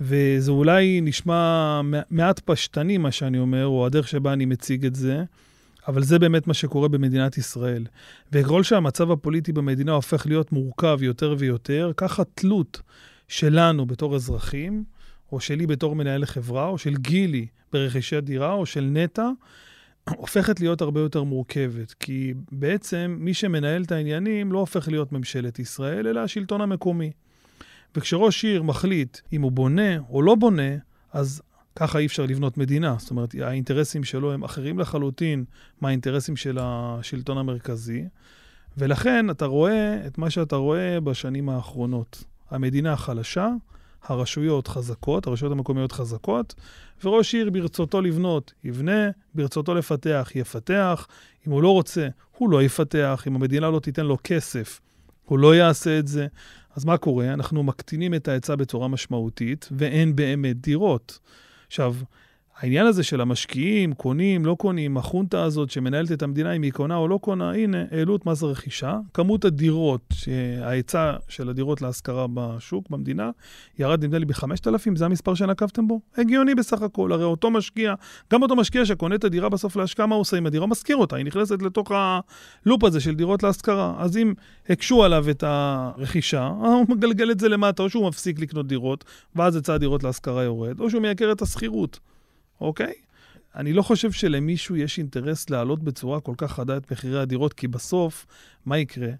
וזה אולי נשמע מעט פשטני, מה שאני אומר, או הדרך שבה אני מציג את זה, אבל זה באמת מה שקורה במדינת ישראל. וככל שהמצב הפוליטי במדינה הופך להיות מורכב יותר ויותר, ככה תלות שלנו בתור אזרחים, או שלי בתור מנהל חברה, או של גילי ברכישת דירה, או של נטע, הופכת להיות הרבה יותר מורכבת. כי בעצם מי שמנהל את העניינים לא הופך להיות ממשלת ישראל, אלא השלטון המקומי. וכשראש עיר מחליט אם הוא בונה או לא בונה, אז ככה אי אפשר לבנות מדינה. זאת אומרת, האינטרסים שלו הם אחרים לחלוטין מהאינטרסים של השלטון המרכזי, ולכן אתה רואה את מה שאתה רואה בשנים האחרונות. המדינה חלשה, הרשויות חזקות, הרשויות המקומיות חזקות, וראש עיר ברצותו לבנות, יבנה, ברצותו לפתח, יפתח. אם הוא לא רוצה, הוא לא יפתח. אם המדינה לא תיתן לו כסף, הוא לא יעשה את זה. אז מה קורה? אנחנו מקטינים את ההיצע בצורה משמעותית, ואין באמת דירות. עכשיו, העניין הזה של המשקיעים, קונים, לא קונים, החונטה הזאת שמנהלת את המדינה, אם היא קונה או לא קונה, הנה, העלו את מס הרכישה. כמות הדירות, ההיצע של הדירות להשכרה בשוק, במדינה, ירד נדמה לי ב-5,000, זה המספר שנקבתם בו? הגיוני בסך הכל, הרי אותו משקיע, גם אותו משקיע שקונה את הדירה בסוף להשקעה, מה הוא עושה עם הדירה? משכיר אותה, היא נכנסת לתוך הלופ הזה של דירות להשכרה. אז אם הקשו עליו את הרכישה, הוא מגלגל את זה למטה, או שהוא מפסיק לקנות דירות, ואז היצע הדירות להשכרה יורד, או שהוא מייקר את השכירות. אוקיי? אני לא חושב שלמישהו יש אינטרס להעלות בצורה כל כך חדה את מחירי הדירות, כי בסוף, מה יקרה?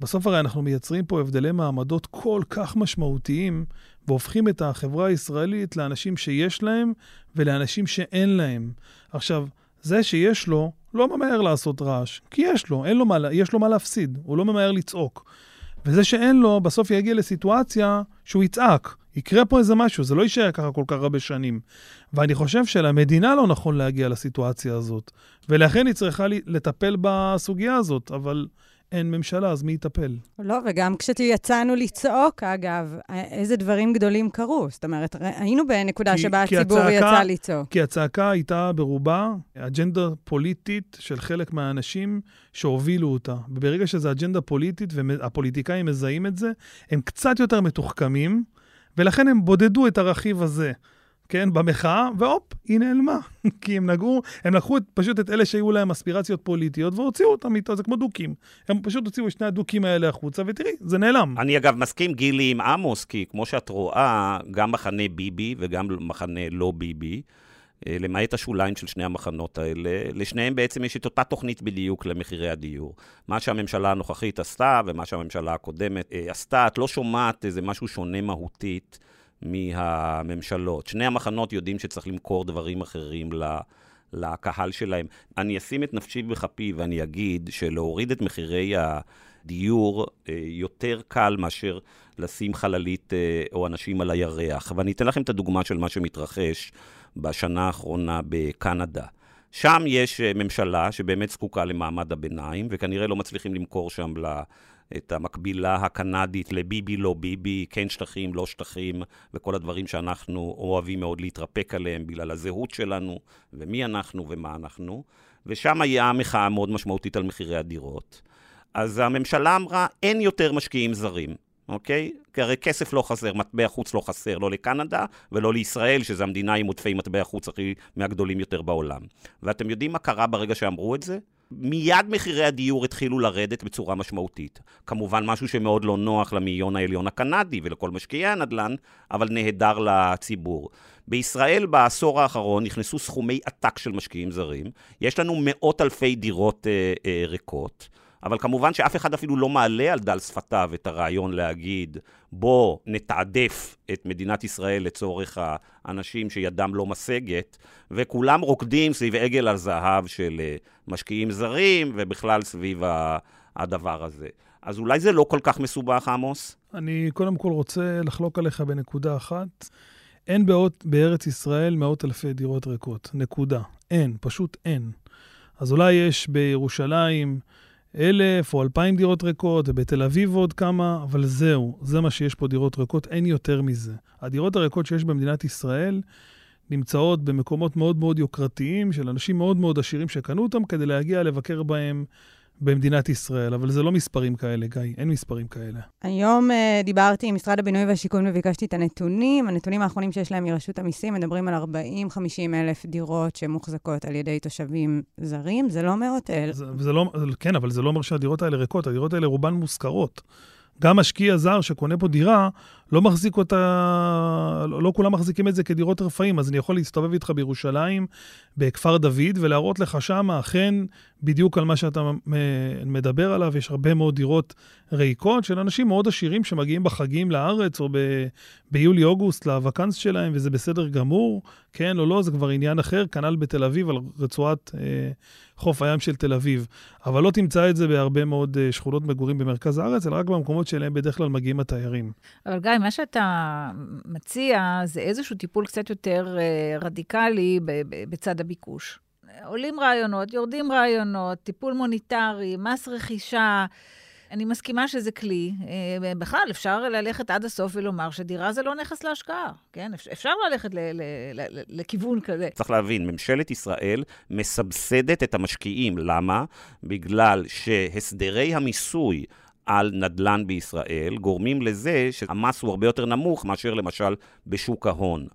בסוף הרי אנחנו מייצרים פה הבדלי מעמדות כל כך משמעותיים, והופכים את החברה הישראלית לאנשים שיש להם ולאנשים שאין להם. עכשיו, זה שיש לו, לא ממהר לעשות רעש, כי יש לו, לו מה, יש לו מה להפסיד, הוא לא ממהר לצעוק. וזה שאין לו, בסוף יגיע לסיטואציה שהוא יצעק. יקרה פה איזה משהו, זה לא יישאר ככה כל כך הרבה שנים. ואני חושב שלמדינה לא נכון להגיע לסיטואציה הזאת, ולכן היא צריכה לטפל בסוגיה הזאת, אבל אין ממשלה, אז מי יטפל? לא, וגם כשיצאנו לצעוק, אגב, איזה דברים גדולים קרו. זאת אומרת, היינו בנקודה כי, שבה כי הציבור הצעקה, יצא לצעוק. כי הצעקה הייתה ברובה אג'נדה פוליטית של חלק מהאנשים שהובילו אותה. וברגע שזו אג'נדה פוליטית והפוליטיקאים מזהים את זה, הם קצת יותר מתוחכמים, ולכן הם בודדו את הרכיב הזה. כן, במחאה, והופ, היא נעלמה. כי הם נגעו, הם לקחו פשוט את אלה שהיו להם אספירציות פוליטיות והוציאו אותם איתו, זה כמו דוקים. הם פשוט הוציאו את שני הדוקים האלה החוצה, ותראי, זה נעלם. אני אגב מסכים, גילי, עם עמוס, כי כמו שאת רואה, גם מחנה ביבי וגם מחנה לא ביבי, למעט השוליים של שני המחנות האלה, לשניהם בעצם יש את אותה תוכנית בדיוק למחירי הדיור. מה שהממשלה הנוכחית עשתה ומה שהממשלה הקודמת אה, עשתה, את לא שומעת איזה משהו שונה מהותית. מהממשלות. שני המחנות יודעים שצריך למכור דברים אחרים לקהל שלהם. אני אשים את נפשי בכפי ואני אגיד שלהוריד את מחירי הדיור אה, יותר קל מאשר לשים חללית אה, או אנשים על הירח. ואני אתן לכם את הדוגמה של מה שמתרחש בשנה האחרונה בקנדה. שם יש אה, ממשלה שבאמת זקוקה למעמד הביניים, וכנראה לא מצליחים למכור שם את המקבילה הקנדית לביבי לא ביבי, כן שטחים, לא שטחים, וכל הדברים שאנחנו אוהבים מאוד להתרפק עליהם בגלל הזהות שלנו, ומי אנחנו ומה אנחנו. ושם היה מחאה מאוד משמעותית על מחירי הדירות. אז הממשלה אמרה, אין יותר משקיעים זרים, אוקיי? כי הרי כסף לא חסר, מטבע חוץ לא חסר, לא לקנדה ולא לישראל, שזו המדינה עם עודפי מטבע חוץ הכי מהגדולים יותר בעולם. ואתם יודעים מה קרה ברגע שאמרו את זה? מיד מחירי הדיור התחילו לרדת בצורה משמעותית. כמובן, משהו שמאוד לא נוח למאיון העליון הקנדי ולכל משקיעי הנדל"ן, אבל נהדר לציבור. בישראל בעשור האחרון נכנסו סכומי עתק של משקיעים זרים. יש לנו מאות אלפי דירות אה, אה, ריקות. אבל כמובן שאף אחד אפילו לא מעלה על דל שפתיו את הרעיון להגיד, בוא נתעדף את מדינת ישראל לצורך האנשים שידם לא משגת, וכולם רוקדים סביב עגל הזהב של אה, משקיעים זרים, ובכלל סביב הדבר הזה. אז אולי זה לא כל כך מסובך, עמוס? אני קודם כל רוצה לחלוק עליך בנקודה אחת. אין באות, בארץ ישראל מאות אלפי דירות ריקות. נקודה. אין, פשוט אין. אז אולי יש בירושלים אלף או אלפיים דירות ריקות, ובתל אביב עוד כמה, אבל זהו, זה מה שיש פה דירות ריקות, אין יותר מזה. הדירות הריקות שיש במדינת ישראל נמצאות במקומות מאוד מאוד יוקרתיים של אנשים מאוד מאוד עשירים שקנו אותם כדי להגיע לבקר בהם במדינת ישראל, אבל זה לא מספרים כאלה, גיא, אין מספרים כאלה. היום uh, דיברתי עם משרד הבינוי והשיכון וביקשתי את הנתונים. הנתונים האחרונים שיש להם מרשות המיסים מדברים על 40-50 אלף דירות שמוחזקות על ידי תושבים זרים, זה לא מאות אלף. זה, זה לא, כן, אבל זה לא אומר שהדירות האלה ריקות, הדירות האלה רובן מושכרות. גם משקיע זר שקונה פה דירה, לא מחזיק אותה, לא, לא כולם מחזיקים את זה כדירות רפאים, אז אני יכול להסתובב איתך בירושלים, בכפר דוד, ולהראות לך שם אכן בדיוק על מה שאתה מדבר עליו. יש הרבה מאוד דירות ריקות של אנשים מאוד עשירים שמגיעים בחגים לארץ, או ב, ביולי-אוגוסט לוואקנס שלהם, וזה בסדר גמור, כן או לא, זה כבר עניין אחר, כנ"ל בתל אביב, על רצועת אה, חוף הים של תל אביב. אבל לא תמצא את זה בהרבה מאוד אה, שכונות מגורים במרכז הארץ, אלא רק במקומות שאליהם בדרך כלל מגיעים התיירים. אבל גיא, מה שאתה מציע זה איזשהו טיפול קצת יותר אה, רדיקלי בצד הביקוש. עולים רעיונות, יורדים רעיונות, טיפול מוניטרי, מס רכישה. אני מסכימה שזה כלי. אה, בכלל, אפשר ללכת עד הסוף ולומר שדירה זה לא נכס להשקעה, כן? אפשר ללכת ל- ל- ל- לכיוון כזה. צריך להבין, ממשלת ישראל מסבסדת את המשקיעים. למה? בגלל שהסדרי המיסוי... על נדל"ן בישראל, גורמים לזה שהמס הוא הרבה יותר נמוך מאשר למשל בשוק ההון.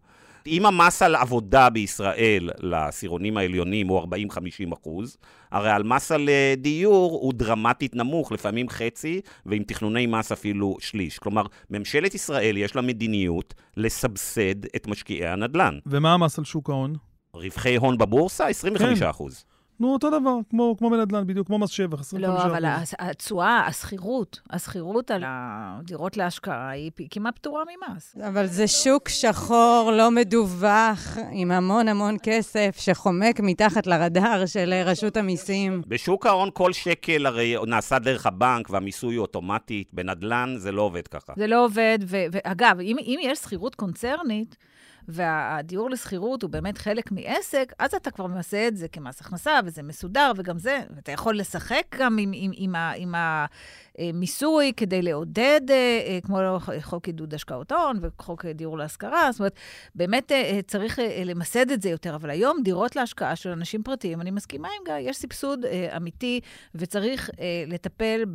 אם המס על עבודה בישראל לעשירונים העליונים הוא 40-50 אחוז, הרי על מס על אה, דיור הוא דרמטית נמוך, לפעמים חצי, ועם תכנוני מס אפילו שליש. כלומר, ממשלת ישראל יש לה מדיניות לסבסד את משקיעי הנדל"ן. ומה המס על שוק ההון? רווחי הון בבורסה? 25 כן. אחוז. נו, אותו דבר, כמו, כמו בנדל"ן, בדיוק, כמו מס שבח, 25%. לא, אבל התשואה, השכירות, השכירות על הדירות להשקעה היא כמעט פטורה ממס. אבל זה שוק שחור, לא מדווח, עם המון המון כסף, שחומק מתחת לרדאר של רשות המיסים. בשוק ההון כל שקל הרי נעשה דרך הבנק והמיסוי הוא אוטומטית, בנדל"ן זה לא עובד ככה. זה לא עובד, ו- ואגב, אם, אם יש שכירות קונצרנית, והדיור לשכירות הוא באמת חלק מעסק, אז אתה כבר ממסה את זה כמס הכנסה, וזה מסודר, וגם זה, ואתה יכול לשחק גם עם, עם, עם, ה- עם המיסוי כדי לעודד, אה, אה, כמו חוק עידוד השקעות הון וחוק דיור להשכרה, זאת אומרת, באמת אה, אה, צריך אה, למסד את זה יותר, אבל היום דירות להשקעה של אנשים פרטיים, אני מסכימה עם גיא, יש סבסוד אה, אמיתי, וצריך אה, לטפל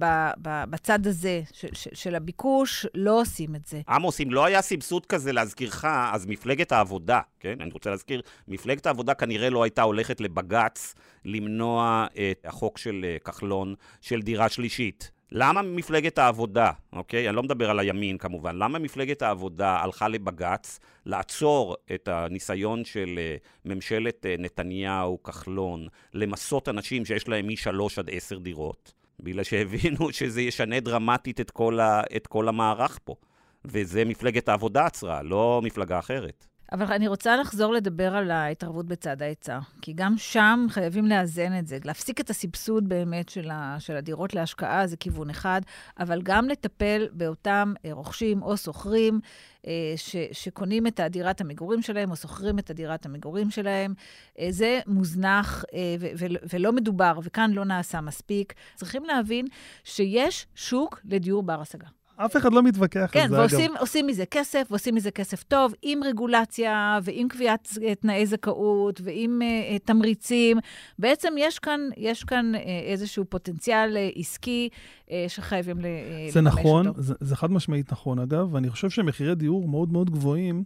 בצד הזה של הביקוש, לא עושים את זה. עמוס, אם לא היה סבסוד כזה, להזכירך, אז מפלגת העבודה, כן? אני רוצה להזכיר, מפלגת העבודה כנראה לא הייתה הולכת לבג"ץ למנוע את החוק של אה, כחלון של דירה שלישית. למה מפלגת העבודה, אוקיי? אני לא מדבר על הימין כמובן, למה מפלגת העבודה הלכה לבג"ץ לעצור את הניסיון של אה, ממשלת אה, נתניהו, כחלון, למסות אנשים שיש להם משלוש עד עשר דירות? בגלל שהבינו שזה ישנה דרמטית את כל, ה, את כל המערך פה. וזה מפלגת העבודה עצרה, לא מפלגה אחרת. אבל אני רוצה לחזור לדבר על ההתערבות בצד ההיצע, כי גם שם חייבים לאזן את זה. להפסיק את הסבסוד באמת של, ה, של הדירות להשקעה זה כיוון אחד, אבל גם לטפל באותם אה, רוכשים או שוכרים אה, ש, שקונים את דירת המגורים שלהם או שוכרים את דירת המגורים שלהם. אה, זה מוזנח ו, ו, ולא מדובר, וכאן לא נעשה מספיק. צריכים להבין שיש שוק לדיור בר-השגה. אף אחד לא מתווכח כן, על זה, ועושים אגב. עושים מזה כסף, ועושים מזה כסף טוב, עם רגולציה, ועם קביעת אה, תנאי זכאות, ועם uh, תמריצים. בעצם יש כאן, יש כאן uh, איזשהו פוטנציאל uh, עסקי uh, שחייבים ל- uh, זה נכון, אותו. זה, זה חד משמעית נכון, אגב, ואני חושב שמחירי דיור מאוד מאוד גבוהים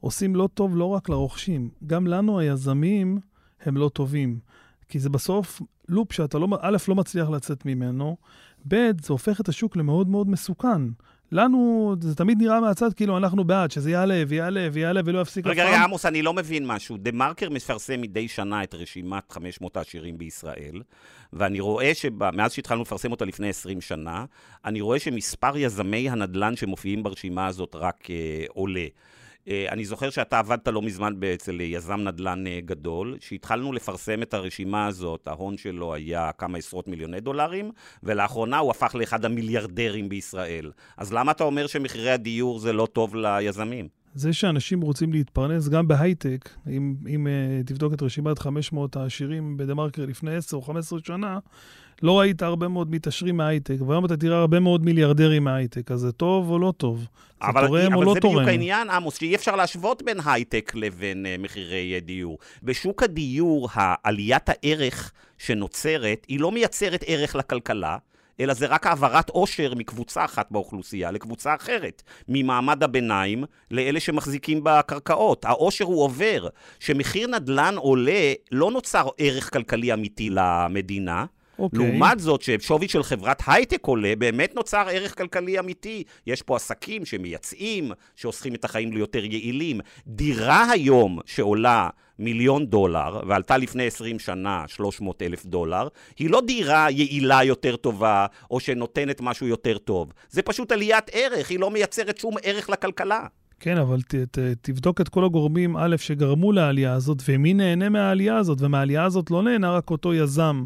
עושים לא טוב לא רק לרוכשים, גם לנו, היזמים, הם לא טובים. כי זה בסוף לופ שאתה לא, א', לא מצליח לצאת ממנו, ב', זה הופך את השוק למאוד מאוד מסוכן. לנו, זה תמיד נראה מהצד כאילו אנחנו בעד, שזה יעלה ויעלה ויעלה ולא יפסיק אף רגע, פעם. רגע, עמוס, אני לא מבין משהו. דה מרקר מפרסם מדי שנה את רשימת 500 העשירים בישראל, ואני רואה שמאז שהתחלנו לפרסם אותה לפני 20 שנה, אני רואה שמספר יזמי הנדל"ן שמופיעים ברשימה הזאת רק אה, עולה. אה, אני זוכר שאתה עבדת לא מזמן אצל יזם נדל"ן אה, גדול, שהתחלנו לפרסם את הרשימה הזאת, ההון שלו היה כמה עשרות מיליוני דולרים, ולאחרונה הוא הפך לאחד המיליארדרים בישראל. אז למה אתה אומר שמחירי הדיור זה לא טוב ליזמים? זה שאנשים רוצים להתפרנס גם בהייטק, אם, אם uh, תבדוק את רשימת 500 העשירים בדה-מרקר לפני 10 או 15 שנה, לא ראית הרבה מאוד מתעשרים מההייטק, והיום אתה תראה הרבה מאוד מיליארדרים מההייטק, אז זה טוב או לא טוב? זה אבל, תורם או אבל לא זה תורם? בדיוק העניין, עמוס, שאי אפשר להשוות בין הייטק לבין uh, מחירי uh, דיור. בשוק הדיור, עליית הערך שנוצרת, היא לא מייצרת ערך לכלכלה, אלא זה רק העברת עושר מקבוצה אחת באוכלוסייה לקבוצה אחרת, ממעמד הביניים לאלה שמחזיקים בקרקעות. העושר הוא עובר. כשמחיר נדל"ן עולה, לא נוצר ערך כלכלי אמיתי למדינה. אוקיי. לעומת זאת, ששווי של חברת הייטק עולה, באמת נוצר ערך כלכלי אמיתי. יש פה עסקים שמייצאים, שהופכים את החיים ליותר יעילים. דירה היום שעולה מיליון דולר, ועלתה לפני 20 שנה 300 אלף דולר, היא לא דירה יעילה יותר טובה, או שנותנת משהו יותר טוב. זה פשוט עליית ערך, היא לא מייצרת שום ערך לכלכלה. כן, אבל ת, ת, תבדוק את כל הגורמים, א', שגרמו לעלייה הזאת, ומי נהנה מהעלייה הזאת, ומהעלייה הזאת לא נהנה רק אותו יזם.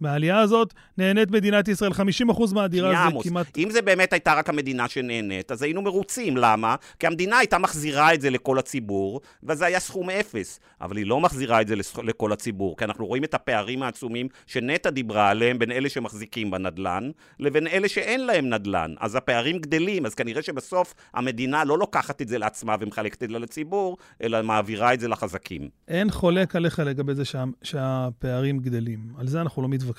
מהעלייה הזאת נהנית מדינת ישראל, 50% מהדירה זה עמוס, כמעט... אם זה באמת הייתה רק המדינה שנהנית, אז היינו מרוצים. למה? כי המדינה הייתה מחזירה את זה לכל הציבור, וזה היה סכום אפס. אבל היא לא מחזירה את זה לכל הציבור, כי אנחנו רואים את הפערים העצומים שנטע דיברה עליהם בין אלה שמחזיקים בנדלן, לבין אלה שאין להם נדלן. אז הפערים גדלים, אז כנראה שבסוף המדינה לא לוקחת את זה לעצמה ומחלקת את זה לציבור, אלא מעבירה את זה לחזקים. אין חולק עליך לגבי זה שה, שהפערים גדלים. על זה אנחנו לא מתווכחים.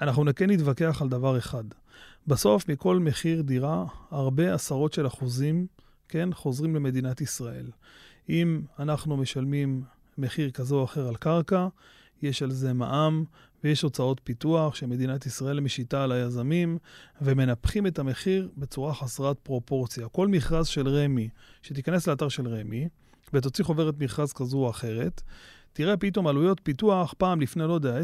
אנחנו כן נתווכח על דבר אחד. בסוף, מכל מחיר דירה, הרבה עשרות של אחוזים, כן, חוזרים למדינת ישראל. אם אנחנו משלמים מחיר כזה או אחר על קרקע, יש על זה מע"מ ויש הוצאות פיתוח שמדינת ישראל משיתה על היזמים ומנפחים את המחיר בצורה חסרת פרופורציה. כל מכרז של רמ"י, שתיכנס לאתר של רמ"י ותוציא חוברת מכרז כזו או אחרת, תראה פתאום עלויות פיתוח, פעם לפני, לא יודע,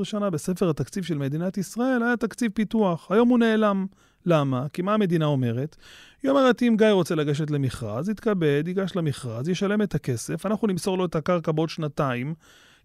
10-15 שנה, בספר התקציב של מדינת ישראל היה תקציב פיתוח. היום הוא נעלם. למה? כי מה המדינה אומרת? היא אומרת, אם גיא רוצה לגשת למכרז, יתכבד, ייגש למכרז, ישלם את הכסף, אנחנו נמסור לו את הקרקע בעוד שנתיים,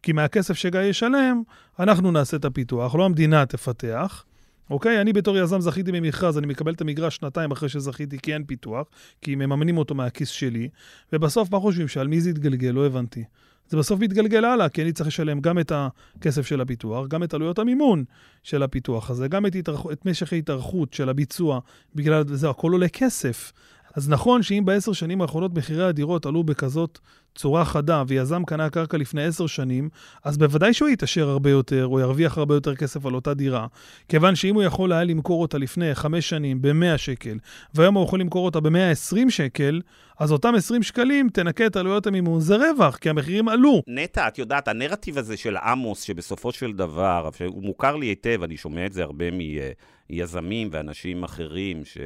כי מהכסף שגיא ישלם, אנחנו נעשה את הפיתוח, לא המדינה תפתח. אוקיי? אני בתור יזם זכיתי במכרז, אני מקבל את המגרש שנתיים אחרי שזכיתי, כי אין פיתוח, כי מממנים אותו מהכיס שלי, ובסוף מה חושבים? שעל מי זה יתגלגל? לא הבנתי. זה בסוף מתגלגל הלאה, כי אני צריך לשלם גם את הכסף של הפיתוח, גם את עלויות המימון של הפיתוח הזה, גם את, התארכ... את משך ההתארכות של הביצוע, בגלל זה הכל עולה כסף. אז נכון שאם בעשר שנים האחרונות מחירי הדירות עלו בכזאת צורה חדה, ויזם קנה קרקע לפני עשר שנים, אז בוודאי שהוא יתעשר הרבה יותר, או ירוויח הרבה יותר כסף על אותה דירה. כיוון שאם הוא יכול היה למכור אותה לפני חמש שנים ב-100 שקל, והיום הוא יכול למכור אותה ב-120 שקל, אז אותם 20 שקלים תנקה את עלויות המימון, זה רווח, כי המחירים עלו. נטע, את יודעת, הנרטיב הזה של עמוס, שבסופו של דבר, הוא מוכר לי היטב, אני שומע את זה הרבה מיזמים ואנשים אחרים, ש...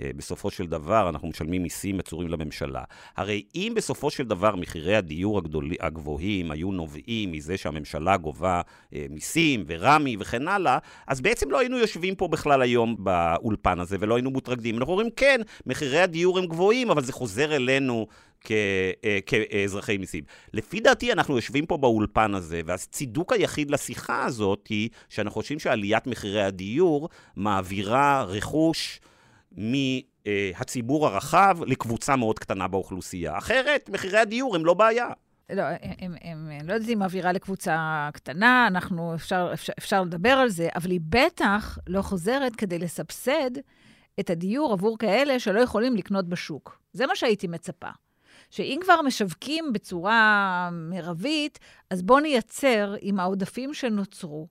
אה, בסופו של דבר אנחנו משלמים מיסים עצורים לממשלה. הרי אם בסופו של דבר מחירי הדיור הגדול, הגבוהים היו נובעים מזה שהממשלה גובה אה, מיסים ורמי וכן הלאה, אז בעצם לא היינו יושבים פה בכלל היום באולפן הזה ולא היינו מוטרדים. אנחנו אומרים, כן, מחירי הדיור הם גבוהים, אבל זה חוזר אלינו אה, כאזרחי מיסים. לפי דעתי, אנחנו יושבים פה באולפן הזה, והצידוק היחיד לשיחה הזאת היא שאנחנו חושבים שעליית מחירי הדיור מעבירה רכוש מהציבור הרחב לקבוצה מאוד קטנה באוכלוסייה. אחרת, מחירי הדיור הם לא בעיה. לא, הם, הם, הם לא יודעת אם מעבירה לקבוצה קטנה, אנחנו, אפשר, אפשר, אפשר לדבר על זה, אבל היא בטח לא חוזרת כדי לסבסד את הדיור עבור כאלה שלא יכולים לקנות בשוק. זה מה שהייתי מצפה. שאם כבר משווקים בצורה מרבית, אז בואו נייצר עם העודפים שנוצרו,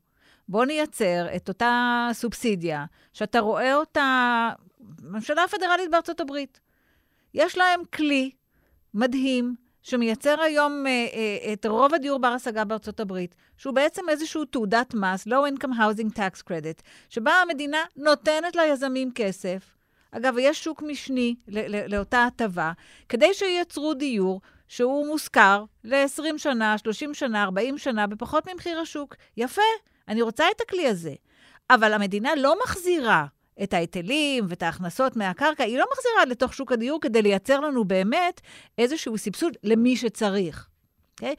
בואו נייצר את אותה סובסידיה, שאתה רואה אותה הממשלה הפדרלית בארצות הברית. יש להם כלי מדהים שמייצר היום אה, אה, את רוב הדיור בר-השגה בארצות הברית, שהוא בעצם איזושהי תעודת מס, Low Income Housing Tax Credit, שבה המדינה נותנת ליזמים כסף. אגב, יש שוק משני לאותה הטבה, כדי שייצרו דיור שהוא מושכר ל-20 שנה, 30 שנה, 40 שנה, בפחות ממחיר השוק. יפה, אני רוצה את הכלי הזה. אבל המדינה לא מחזירה את ההיטלים ואת ההכנסות מהקרקע, היא לא מחזירה לתוך שוק הדיור כדי לייצר לנו באמת איזשהו סבסוד למי שצריך. Okay? אוקיי?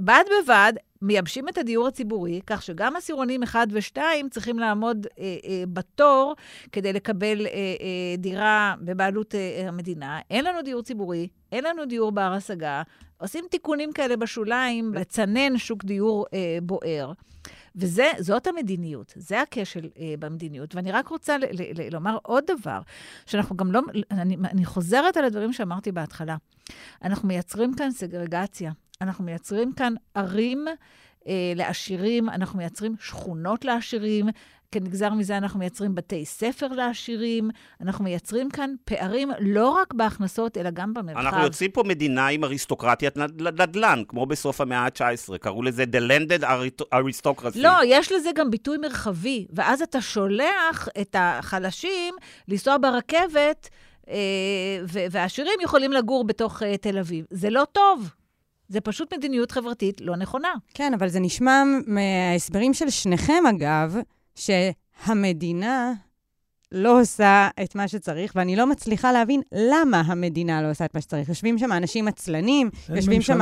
בד בבד, מייבשים את הדיור הציבורי, כך שגם עשירונים 1 ו-2 צריכים לעמוד אה, אה, בתור כדי לקבל אה, אה, דירה בבעלות אה, המדינה. אין לנו דיור ציבורי, אין לנו דיור בר-השגה, עושים תיקונים כאלה בשוליים לצנן שוק דיור אה, בוער. וזאת המדיניות, זה הכשל אה, במדיניות. ואני רק רוצה ל- ל- ל- לומר עוד דבר, שאנחנו גם לא, אני, אני חוזרת על הדברים שאמרתי בהתחלה. אנחנו מייצרים כאן סגרגציה, אנחנו מייצרים כאן ערים אה, לעשירים, אנחנו מייצרים שכונות לעשירים, כנגזר מזה אנחנו מייצרים בתי ספר לעשירים, אנחנו מייצרים כאן פערים לא רק בהכנסות, אלא גם במרחב. אנחנו יוצאים פה מדינה עם אריסטוקרטיית נדל"ן, כמו בסוף המאה ה-19, קראו לזה The Landed Aristocracy. לא, יש לזה גם ביטוי מרחבי, ואז אתה שולח את החלשים לנסוע ברכבת, אה, והעשירים יכולים לגור בתוך אה, תל אביב. זה לא טוב. זה פשוט מדיניות חברתית לא נכונה. כן, אבל זה נשמע מההסברים של שניכם, אגב, שהמדינה לא עושה את מה שצריך, ואני לא מצליחה להבין למה המדינה לא עושה את מה שצריך. יושבים שם אנשים עצלנים, יושבים שם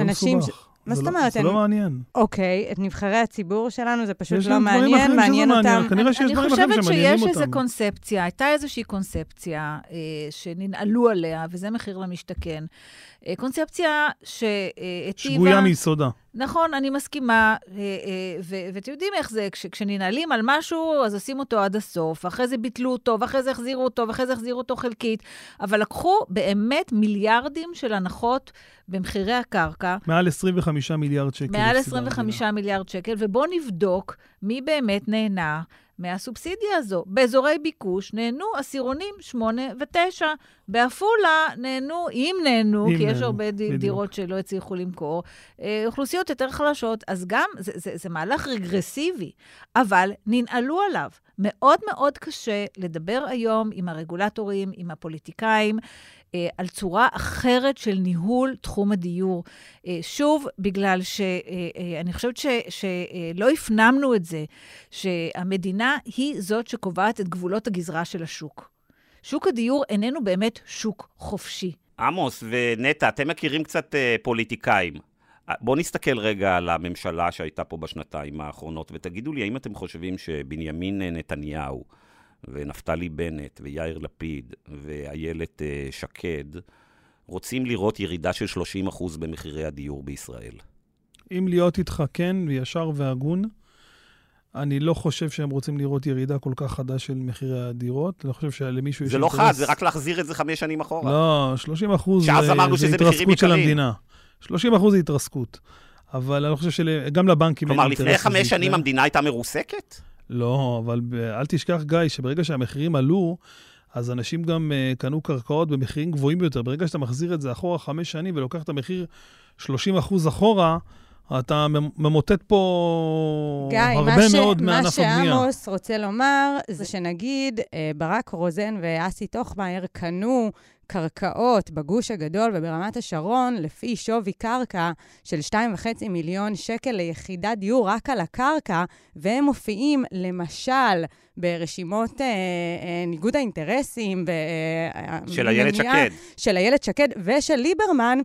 אנשים... ש... מה זאת לא- אומרת? זה לא מעניין. אוקיי, את נבחרי הציבור שלנו זה פשוט לא מעניין, מעניין אותם. כנראה שיש דברים אחרים שמעניינים אותם. אני חושבת שיש איזו קונספציה, הייתה איזושהי קונספציה אה, שננעלו עליה, וזה מחיר למשתכן. אה, קונספציה שהיטיבה... שגויה מיסודה. נכון, אני מסכימה, אה, ואתם יודעים איך זה, כש, כשננעלים על משהו, אז עושים אותו עד הסוף, אחרי זה ביטלו אותו, ואחרי זה החזירו אותו, ואחרי זה החזירו אותו חלקית, אבל לקחו באמת מיליארדים של הנחות במחירי הקרקע. מעל 25 מיליארד שקל. מעל 25 מיליארד שקל, ובואו נבדוק מי באמת נהנה מהסובסידיה הזו. באזורי ביקוש נהנו עשירונים 8 ו-9. בעפולה נהנו, אם נהנו, אם כי נהנו, יש הרבה בדיוק. דירות שלא הצליחו למכור, אה, אוכלוסיות יותר חלשות, אז גם זה, זה, זה מהלך רגרסיבי, אבל ננעלו עליו. מאוד מאוד קשה לדבר היום עם הרגולטורים, עם הפוליטיקאים, על צורה אחרת של ניהול תחום הדיור. אה, שוב, בגלל שאני אה, חושבת שלא הפנמנו את זה, שהמדינה היא זאת שקובעת את גבולות הגזרה של השוק. שוק הדיור איננו באמת שוק חופשי. עמוס ונטע, אתם מכירים קצת אה, פוליטיקאים. בואו נסתכל רגע על הממשלה שהייתה פה בשנתיים האחרונות, ותגידו לי, האם אתם חושבים שבנימין נתניהו ונפתלי בנט ויאיר לפיד ואיילת אה, שקד רוצים לראות ירידה של 30% במחירי הדיור בישראל? אם להיות איתך כן, וישר והגון, אני לא חושב שהם רוצים לראות ירידה כל כך חדה של מחירי הדירות. אני חושב שלמישהו יש... זה לא חד, זה רק להחזיר את זה חמש שנים אחורה. לא, 30 אחוז זה, זה התרסקות של המדינה. 30 אחוז זה התרסקות. אבל אני חושב שגם לבנקים... כלומר, לפני חמש שנים המדינה הייתה מרוסקת? לא, אבל אל תשכח, גיא, שברגע שהמחירים עלו, אז אנשים גם uh, קנו קרקעות במחירים גבוהים ביותר. ברגע שאתה מחזיר את זה אחורה חמש שנים ולוקח את המחיר 30 אחוז אחורה, אתה ממוטט פה גיא, הרבה ש... מאוד מענף הבנייה. גיא, מה שעמוס רוצה לומר זה שנגיד אה, ברק רוזן ואסי טוכמאייר קנו קרקעות בגוש הגדול וברמת השרון לפי שווי קרקע של 2.5 מיליון שקל ליחידת דיור רק על הקרקע, והם מופיעים למשל ברשימות אה, אה, ניגוד האינטרסים. ו, אה, של איילת שקד. של איילת שקד ושל ליברמן,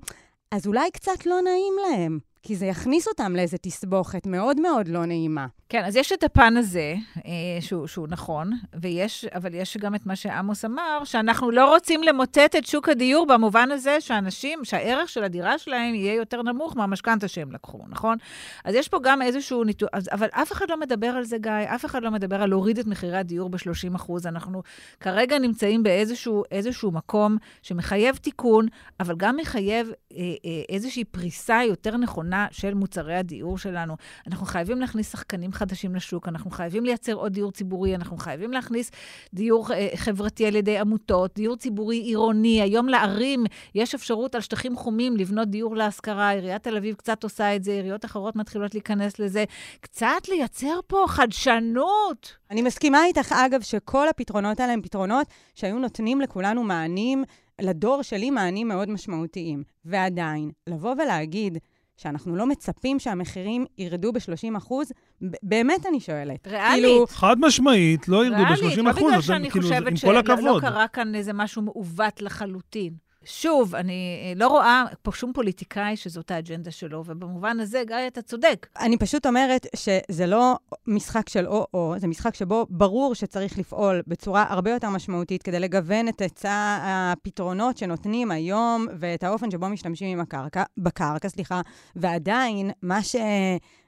אז אולי קצת לא נעים להם. כי זה יכניס אותם לאיזו תסבוכת מאוד מאוד לא נעימה. כן, אז יש את הפן הזה, אה, שהוא, שהוא נכון, ויש, אבל יש גם את מה שעמוס אמר, שאנחנו לא רוצים למוטט את שוק הדיור במובן הזה שאנשים, שהערך של הדירה שלהם יהיה יותר נמוך מהמשכנתה שהם לקחו, נכון? אז יש פה גם איזשהו ניתוח, אבל אף אחד לא מדבר על זה, גיא, אף אחד לא מדבר על להוריד את מחירי הדיור ב-30 אחוז. אנחנו כרגע נמצאים באיזשהו מקום שמחייב תיקון, אבל גם מחייב אה, אה, איזושהי פריסה יותר נכונה של מוצרי הדיור שלנו. אנחנו חייבים להכניס שחקנים חדשים לשוק, אנחנו חייבים לייצר עוד דיור ציבורי, אנחנו חייבים להכניס דיור אה, חברתי על ידי עמותות, דיור ציבורי עירוני. היום לערים יש אפשרות על שטחים חומים לבנות דיור להשכרה, עיריית תל אביב קצת עושה את זה, עיריות אחרות מתחילות להיכנס לזה. קצת לייצר פה חדשנות. אני מסכימה איתך, אגב, שכל הפתרונות האלה הם פתרונות שהיו נותנים לכולנו מענים, לדור שלי מענים מאוד משמעותיים. ועדיין, לבוא ולהגיד שאנחנו לא מצפים שהמחירים ירדו ב-30 אחוז? באמת אני שואלת. ריאלית. כאילו... חד משמעית, לא ירדו ב-30 אחוז. ריאלית, לא בגלל שאני כאילו, חושבת שלא קרה כאן איזה משהו מעוות לחלוטין. שוב, אני אה, לא רואה פה שום פוליטיקאי שזאת האג'נדה שלו, ובמובן הזה, גיא, אתה צודק. אני פשוט אומרת שזה לא משחק של או-או, זה משחק שבו ברור שצריך לפעול בצורה הרבה יותר משמעותית כדי לגוון את היצע הפתרונות שנותנים היום ואת האופן שבו משתמשים עם הקרקע, בקרקע, סליחה, ועדיין, מה ש...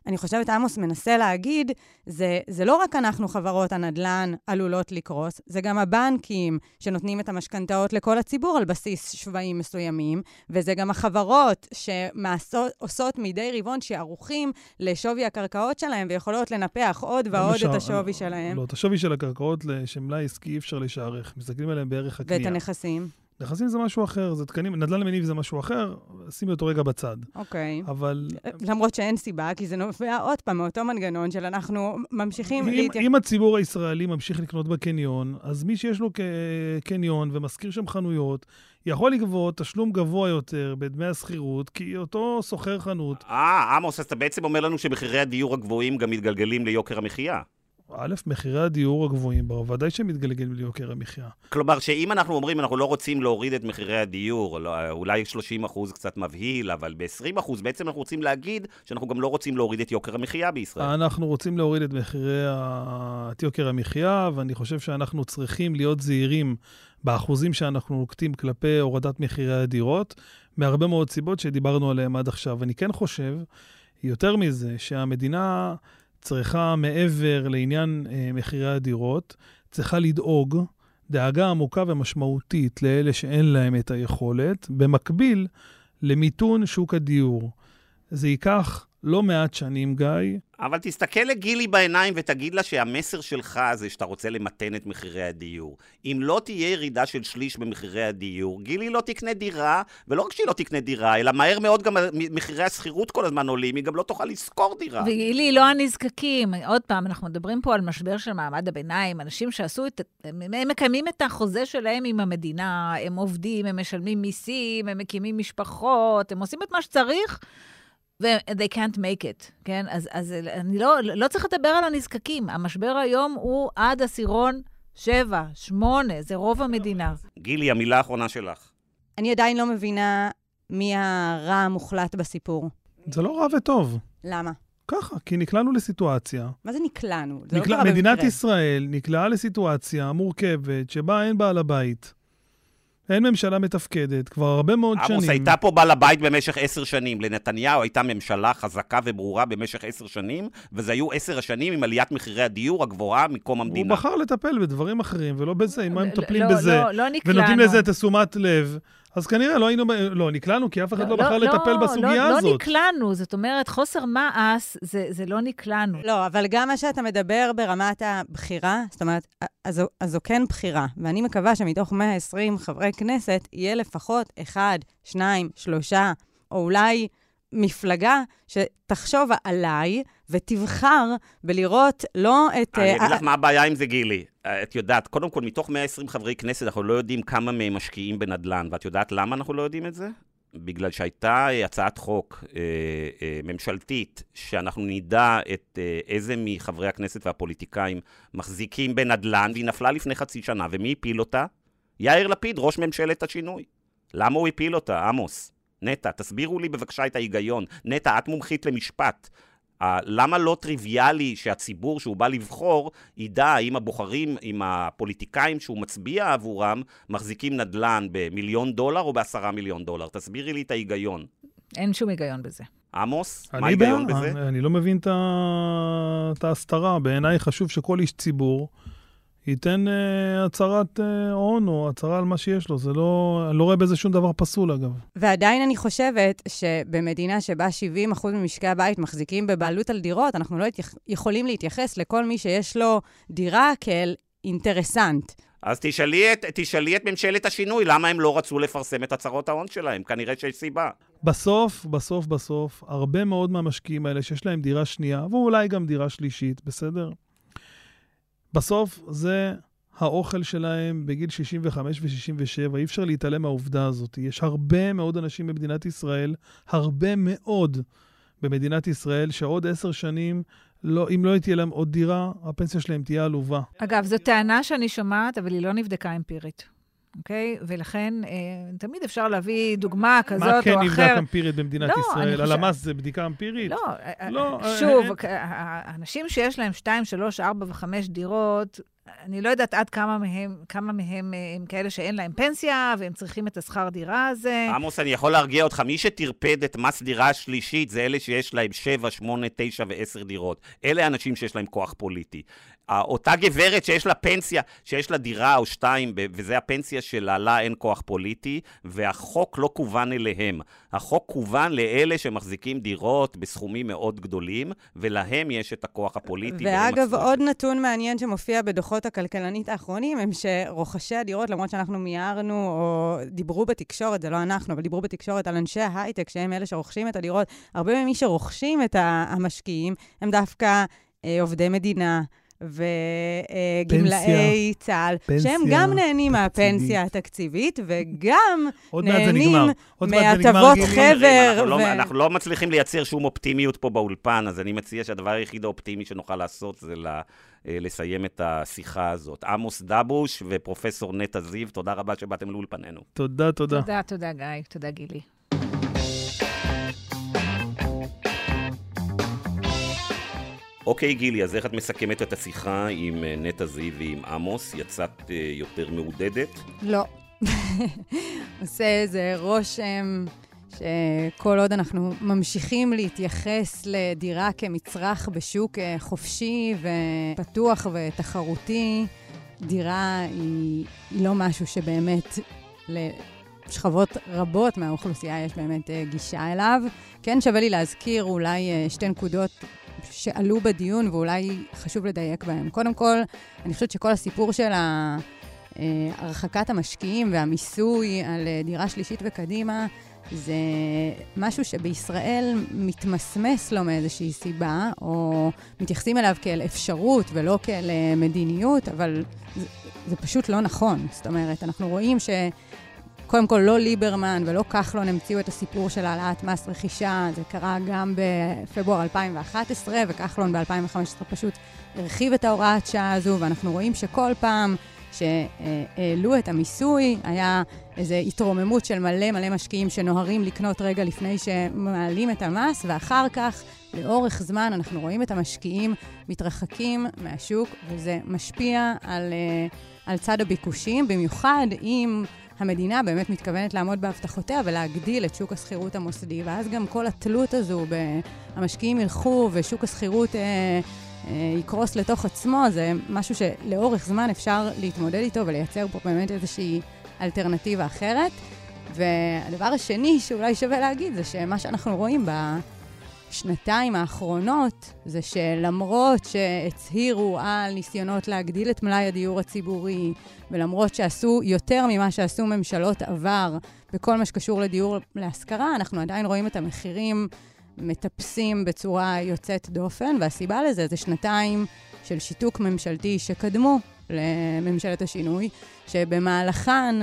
אני חושבת עמוס מנסה להגיד, זה, זה לא רק אנחנו, חברות הנדל"ן, עלולות לקרוס, זה גם הבנקים שנותנים את המשכנתאות לכל הציבור על בסיס שבעים מסוימים, וזה גם החברות שעושות מדי רבעון שערוכים לשווי הקרקעות שלהם ויכולות לנפח עוד ועוד משע... את השווי שלהם. לא, את השווי של הקרקעות שמלאי עסקי אי אפשר לשערך, מסתכלים עליהם בערך הקנייה. ואת הנכסים? נכסים זה משהו אחר, זה תקנים, נדל"ן מניב זה משהו אחר, שימי אותו רגע בצד. אוקיי. אבל... למרות שאין סיבה, כי זה נובע עוד פעם מאותו מנגנון של אנחנו ממשיכים... אם, להתייח... אם הציבור הישראלי ממשיך לקנות בקניון, אז מי שיש לו קניון ומשכיר שם חנויות, יכול לגבות תשלום גבוה יותר בדמי השכירות, כי אותו שוכר חנות... אה, עמוס, אז אתה בעצם אומר לנו שמחירי הדיור הגבוהים גם מתגלגלים ליוקר המחיה. א', מחירי הדיור הגבוהים בה, ודאי שהם מתגלגלים ליוקר המחיה. כלומר, שאם אנחנו אומרים, אנחנו לא רוצים להוריד את מחירי הדיור, לא, אולי 30 אחוז קצת מבהיל, אבל ב-20 אחוז בעצם אנחנו רוצים להגיד שאנחנו גם לא רוצים להוריד את יוקר המחיה בישראל. אנחנו רוצים להוריד את מחירי ה... את יוקר המחיה, ואני חושב שאנחנו צריכים להיות זהירים באחוזים שאנחנו נוקטים כלפי הורדת מחירי הדירות, מהרבה מאוד סיבות שדיברנו עליהן עד עכשיו. אני כן חושב, יותר מזה, שהמדינה... צריכה, מעבר לעניין אה, מחירי הדירות, צריכה לדאוג דאגה עמוקה ומשמעותית לאלה שאין להם את היכולת, במקביל למיתון שוק הדיור. זה ייקח לא מעט שנים, גיא. אבל תסתכל לגילי בעיניים ותגיד לה שהמסר שלך זה שאתה רוצה למתן את מחירי הדיור. אם לא תהיה ירידה של שליש במחירי הדיור, גילי לא תקנה דירה, ולא רק שהיא לא תקנה דירה, אלא מהר מאוד גם מחירי השכירות כל הזמן עולים, היא גם לא תוכל לשכור דירה. וגילי, לא הנזקקים. עוד פעם, אנחנו מדברים פה על משבר של מעמד הביניים, אנשים שעשו את... הם מקיימים את החוזה שלהם עם המדינה, הם עובדים, הם משלמים מיסים, הם מקימים משפחות, הם עושים את מה שצריך. ו-they can't make it, כן? אז, אז אני לא, לא צריך לדבר על הנזקקים. המשבר היום הוא עד עשירון 7, 8, זה רוב המדינה. גילי, המילה האחרונה שלך. אני עדיין לא מבינה מי הרע המוחלט בסיפור. זה לא רע וטוב. למה? ככה, כי נקלענו לסיטואציה. מה זה נקלענו? זה לא נקלע, לא קרה מדינת במקרה. ישראל נקלעה לסיטואציה מורכבת, שבה אין בעל הבית. אין ממשלה מתפקדת כבר הרבה מאוד עמוס, שנים. עמוס, הייתה פה בעל הבית במשך עשר שנים. לנתניהו הייתה ממשלה חזקה וברורה במשך עשר שנים, וזה היו עשר השנים עם עליית מחירי הדיור הגבוהה מקום המדינה. הוא בחר לטפל בדברים אחרים, ולא בזה. אם הם מטפלים לא, בזה, לא, לא נקלענו. ונותנים לזה את תשומת לב, אז כנראה לא היינו, לא, נקלענו, כי אף אחד לא, לא בחר לא, לטפל לא, בסוגיה לא, הזאת. לא נקלענו, זאת אומרת, חוסר מעש, זה, זה לא נקלענו. לא, אבל גם מה שאתה מדבר ברמת הבחירה, זאת אומרת, אז, אז זו כן בחירה, ואני מקווה שמתוך 120 חברי כנסת, יהיה לפחות אחד, שניים, שלושה, או אולי מפלגה שתחשוב עליי ותבחר בלראות לא את... אני אגיד לך מה הבעיה עם זה, גילי. את יודעת, קודם כל, מתוך 120 חברי כנסת, אנחנו לא יודעים כמה מהם משקיעים בנדל"ן, ואת יודעת למה אנחנו לא יודעים את זה? בגלל שהייתה הצעת חוק אה, אה, ממשלתית, שאנחנו נדע את אה, איזה מחברי הכנסת והפוליטיקאים מחזיקים בנדל"ן, והיא נפלה לפני חצי שנה, ומי הפיל אותה? יאיר לפיד, ראש ממשלת השינוי. למה הוא הפיל אותה, עמוס? נטע, תסבירו לי בבקשה את ההיגיון. נטע, את מומחית למשפט. למה לא טריוויאלי שהציבור שהוא בא לבחור ידע האם הבוחרים, אם הפוליטיקאים שהוא מצביע עבורם מחזיקים נדל"ן במיליון דולר או בעשרה מיליון דולר? תסבירי לי את ההיגיון. אין שום היגיון בזה. עמוס, מה ההיגיון בזה? אני, אני לא מבין את ההסתרה. בעיניי חשוב שכל איש ציבור... ייתן uh, הצהרת uh, הון או הצהרה על מה שיש לו. זה לא, אני לא רואה בזה שום דבר פסול, אגב. ועדיין אני חושבת שבמדינה שבה 70% ממשקי הבית מחזיקים בבעלות על דירות, אנחנו לא התייח... יכולים להתייחס לכל מי שיש לו דירה כאל אינטרסנט. אז תשאלי את, תשאלי את ממשלת השינוי, למה הם לא רצו לפרסם את הצהרות ההון שלהם? כנראה שיש סיבה. בסוף, בסוף, בסוף, הרבה מאוד מהמשקיעים האלה שיש להם דירה שנייה, ואולי גם דירה שלישית, בסדר? בסוף זה האוכל שלהם בגיל 65 ו-67, אי אפשר להתעלם מהעובדה הזאת. יש הרבה מאוד אנשים במדינת ישראל, הרבה מאוד במדינת ישראל, שעוד עשר שנים, לא, אם לא תהיה להם עוד דירה, הפנסיה שלהם תהיה עלובה. אגב, זו טענה שאני שומעת, אבל היא לא נבדקה אמפירית. אוקיי? ולכן, אה, תמיד אפשר להביא דוגמה כזאת או אחרת. מה כן נבדק אמפירית במדינת לא, ישראל? הלמ"ס זה בדיקה אמפירית? לא, אה, לא אה, שוב, אנשים שיש להם 2, 3, 4 ו-5 דירות, אני לא יודעת עד כמה מהם, כמה מהם הם כאלה שאין להם פנסיה, והם צריכים את השכר דירה הזה. עמוס, אני יכול להרגיע אותך, מי שטרפד את מס דירה השלישית זה אלה שיש להם 7, 8, 9 ו-10 דירות. אלה אנשים שיש להם כוח פוליטי. אותה גברת שיש לה פנסיה, שיש לה דירה או שתיים, וזה הפנסיה שלה, לה אין כוח פוליטי, והחוק לא כוון אליהם. החוק כוון לאלה שמחזיקים דירות בסכומים מאוד גדולים, ולהם יש את הכוח הפוליטי. ואגב, עוד נתון מעניין שמופיע בדוחות הכלכלנית האחרונים, הם שרוכשי הדירות, למרות שאנחנו מיהרנו, או דיברו בתקשורת, זה לא אנחנו, אבל דיברו בתקשורת על אנשי ההייטק, שהם אלה שרוכשים את הדירות, הרבה ממי שרוכשים את המשקיעים, הם דווקא אה, עובדי מדינה. וגמלאי צה"ל, שהם גם נהנים מהפנסיה התקציבית וגם נהנים מהטבות חבר. אנחנו, ו... לא, אנחנו לא מצליחים לייצר שום אופטימיות פה באולפן, אז אני מציע שהדבר היחיד האופטימי שנוכל לעשות זה לה, אה, לסיים את השיחה הזאת. עמוס דבוש ופרופסור נטע זיו, תודה רבה שבאתם לאולפנינו. תודה, תודה. תודה, תודה, גיא. תודה, גילי. אוקיי, גילי, אז איך את מסכמת את השיחה עם אה, נטע זיו ועם עמוס? יצאת אה, יותר מעודדת? לא. עושה איזה רושם שכל עוד אנחנו ממשיכים להתייחס לדירה כמצרך בשוק אה, חופשי ופתוח ותחרותי, דירה היא, היא לא משהו שבאמת שכבות רבות מהאוכלוסייה יש באמת גישה אליו. כן שווה לי להזכיר אולי שתי נקודות שעלו בדיון ואולי חשוב לדייק בהם. קודם כל, אני חושבת שכל הסיפור של הרחקת המשקיעים והמיסוי על דירה שלישית וקדימה, זה משהו שבישראל מתמסמס לו מאיזושהי סיבה, או מתייחסים אליו כאל אפשרות ולא כאל מדיניות, אבל זה, זה פשוט לא נכון. זאת אומרת, אנחנו רואים ש... קודם כל, לא ליברמן ולא כחלון המציאו את הסיפור של העלאת מס רכישה, זה קרה גם בפברואר 2011, וכחלון ב-2015 פשוט הרחיב את ההוראת שעה הזו, ואנחנו רואים שכל פעם שהעלו את המיסוי, היה איזו התרוממות של מלא מלא משקיעים שנוהרים לקנות רגע לפני שמעלים את המס, ואחר כך, לאורך זמן, אנחנו רואים את המשקיעים מתרחקים מהשוק, וזה משפיע על, על צד הביקושים, במיוחד אם... המדינה באמת מתכוונת לעמוד בהבטחותיה ולהגדיל את שוק השכירות המוסדי, ואז גם כל התלות הזו, המשקיעים ילכו ושוק השכירות אה, אה, יקרוס לתוך עצמו, זה משהו שלאורך זמן אפשר להתמודד איתו ולייצר פה באמת איזושהי אלטרנטיבה אחרת. והדבר השני שאולי שווה להגיד זה שמה שאנחנו רואים בשנתיים האחרונות זה שלמרות שהצהירו על ניסיונות להגדיל את מלאי הדיור הציבורי, ולמרות שעשו יותר ממה שעשו ממשלות עבר בכל מה שקשור לדיור להשכרה, אנחנו עדיין רואים את המחירים מטפסים בצורה יוצאת דופן, והסיבה לזה זה שנתיים של שיתוק ממשלתי שקדמו לממשלת השינוי, שבמהלכן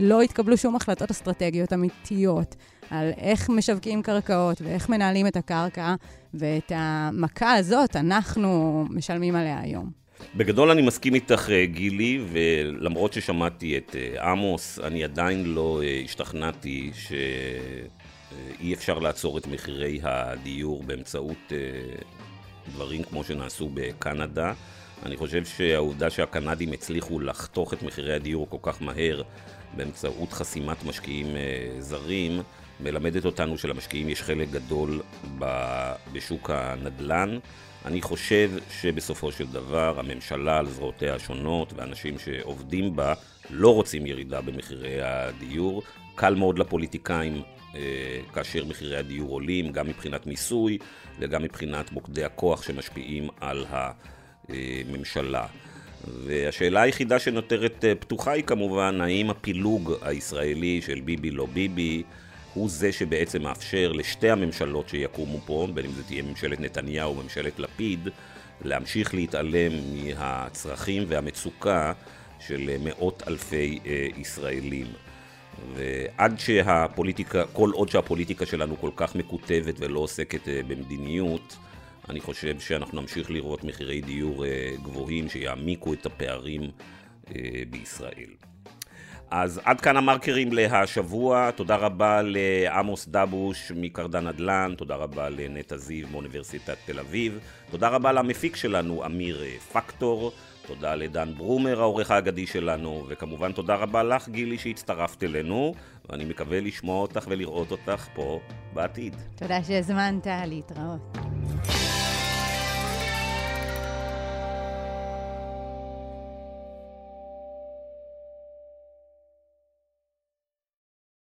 לא התקבלו שום החלטות אסטרטגיות אמיתיות על איך משווקים קרקעות ואיך מנהלים את הקרקע, ואת המכה הזאת אנחנו משלמים עליה היום. בגדול אני מסכים איתך, אה, גילי, ולמרות ששמעתי את אה, עמוס, אני עדיין לא אה, השתכנעתי שאי אפשר לעצור את מחירי הדיור באמצעות דברים כמו שנעשו בקנדה. אני חושב שהעובדה שהקנדים הצליחו לחתוך את מחירי הדיור כל כך מהר באמצעות חסימת משקיעים זרים, מלמדת אותנו שלמשקיעים יש חלק גדול בשוק הנדל"ן. אני חושב שבסופו של דבר הממשלה על זרועותיה השונות ואנשים שעובדים בה לא רוצים ירידה במחירי הדיור. קל מאוד לפוליטיקאים אה, כאשר מחירי הדיור עולים, גם מבחינת מיסוי וגם מבחינת מוקדי הכוח שמשפיעים על הממשלה. והשאלה היחידה שנותרת אה, פתוחה היא כמובן, האם הפילוג הישראלי של ביבי לא ביבי הוא זה שבעצם מאפשר לשתי הממשלות שיקומו פה, בין אם זה תהיה ממשלת נתניהו או ממשלת לפיד, להמשיך להתעלם מהצרכים והמצוקה של מאות אלפי אה, ישראלים. ועד שהפוליטיקה, כל עוד שהפוליטיקה שלנו כל כך מקוטבת ולא עוסקת אה, במדיניות, אני חושב שאנחנו נמשיך לראות מחירי דיור אה, גבוהים שיעמיקו את הפערים בישראל. אז עד כאן המרקרים להשבוע, תודה רבה לעמוס דבוש מקרדן נדל"ן, תודה רבה לנטע זיו מאוניברסיטת תל אביב, תודה רבה למפיק שלנו אמיר פקטור, תודה לדן ברומר העורך האגדי שלנו, וכמובן תודה רבה לך גילי שהצטרפת אלינו, ואני מקווה לשמוע אותך ולראות אותך פה בעתיד. תודה שהזמנת להתראות.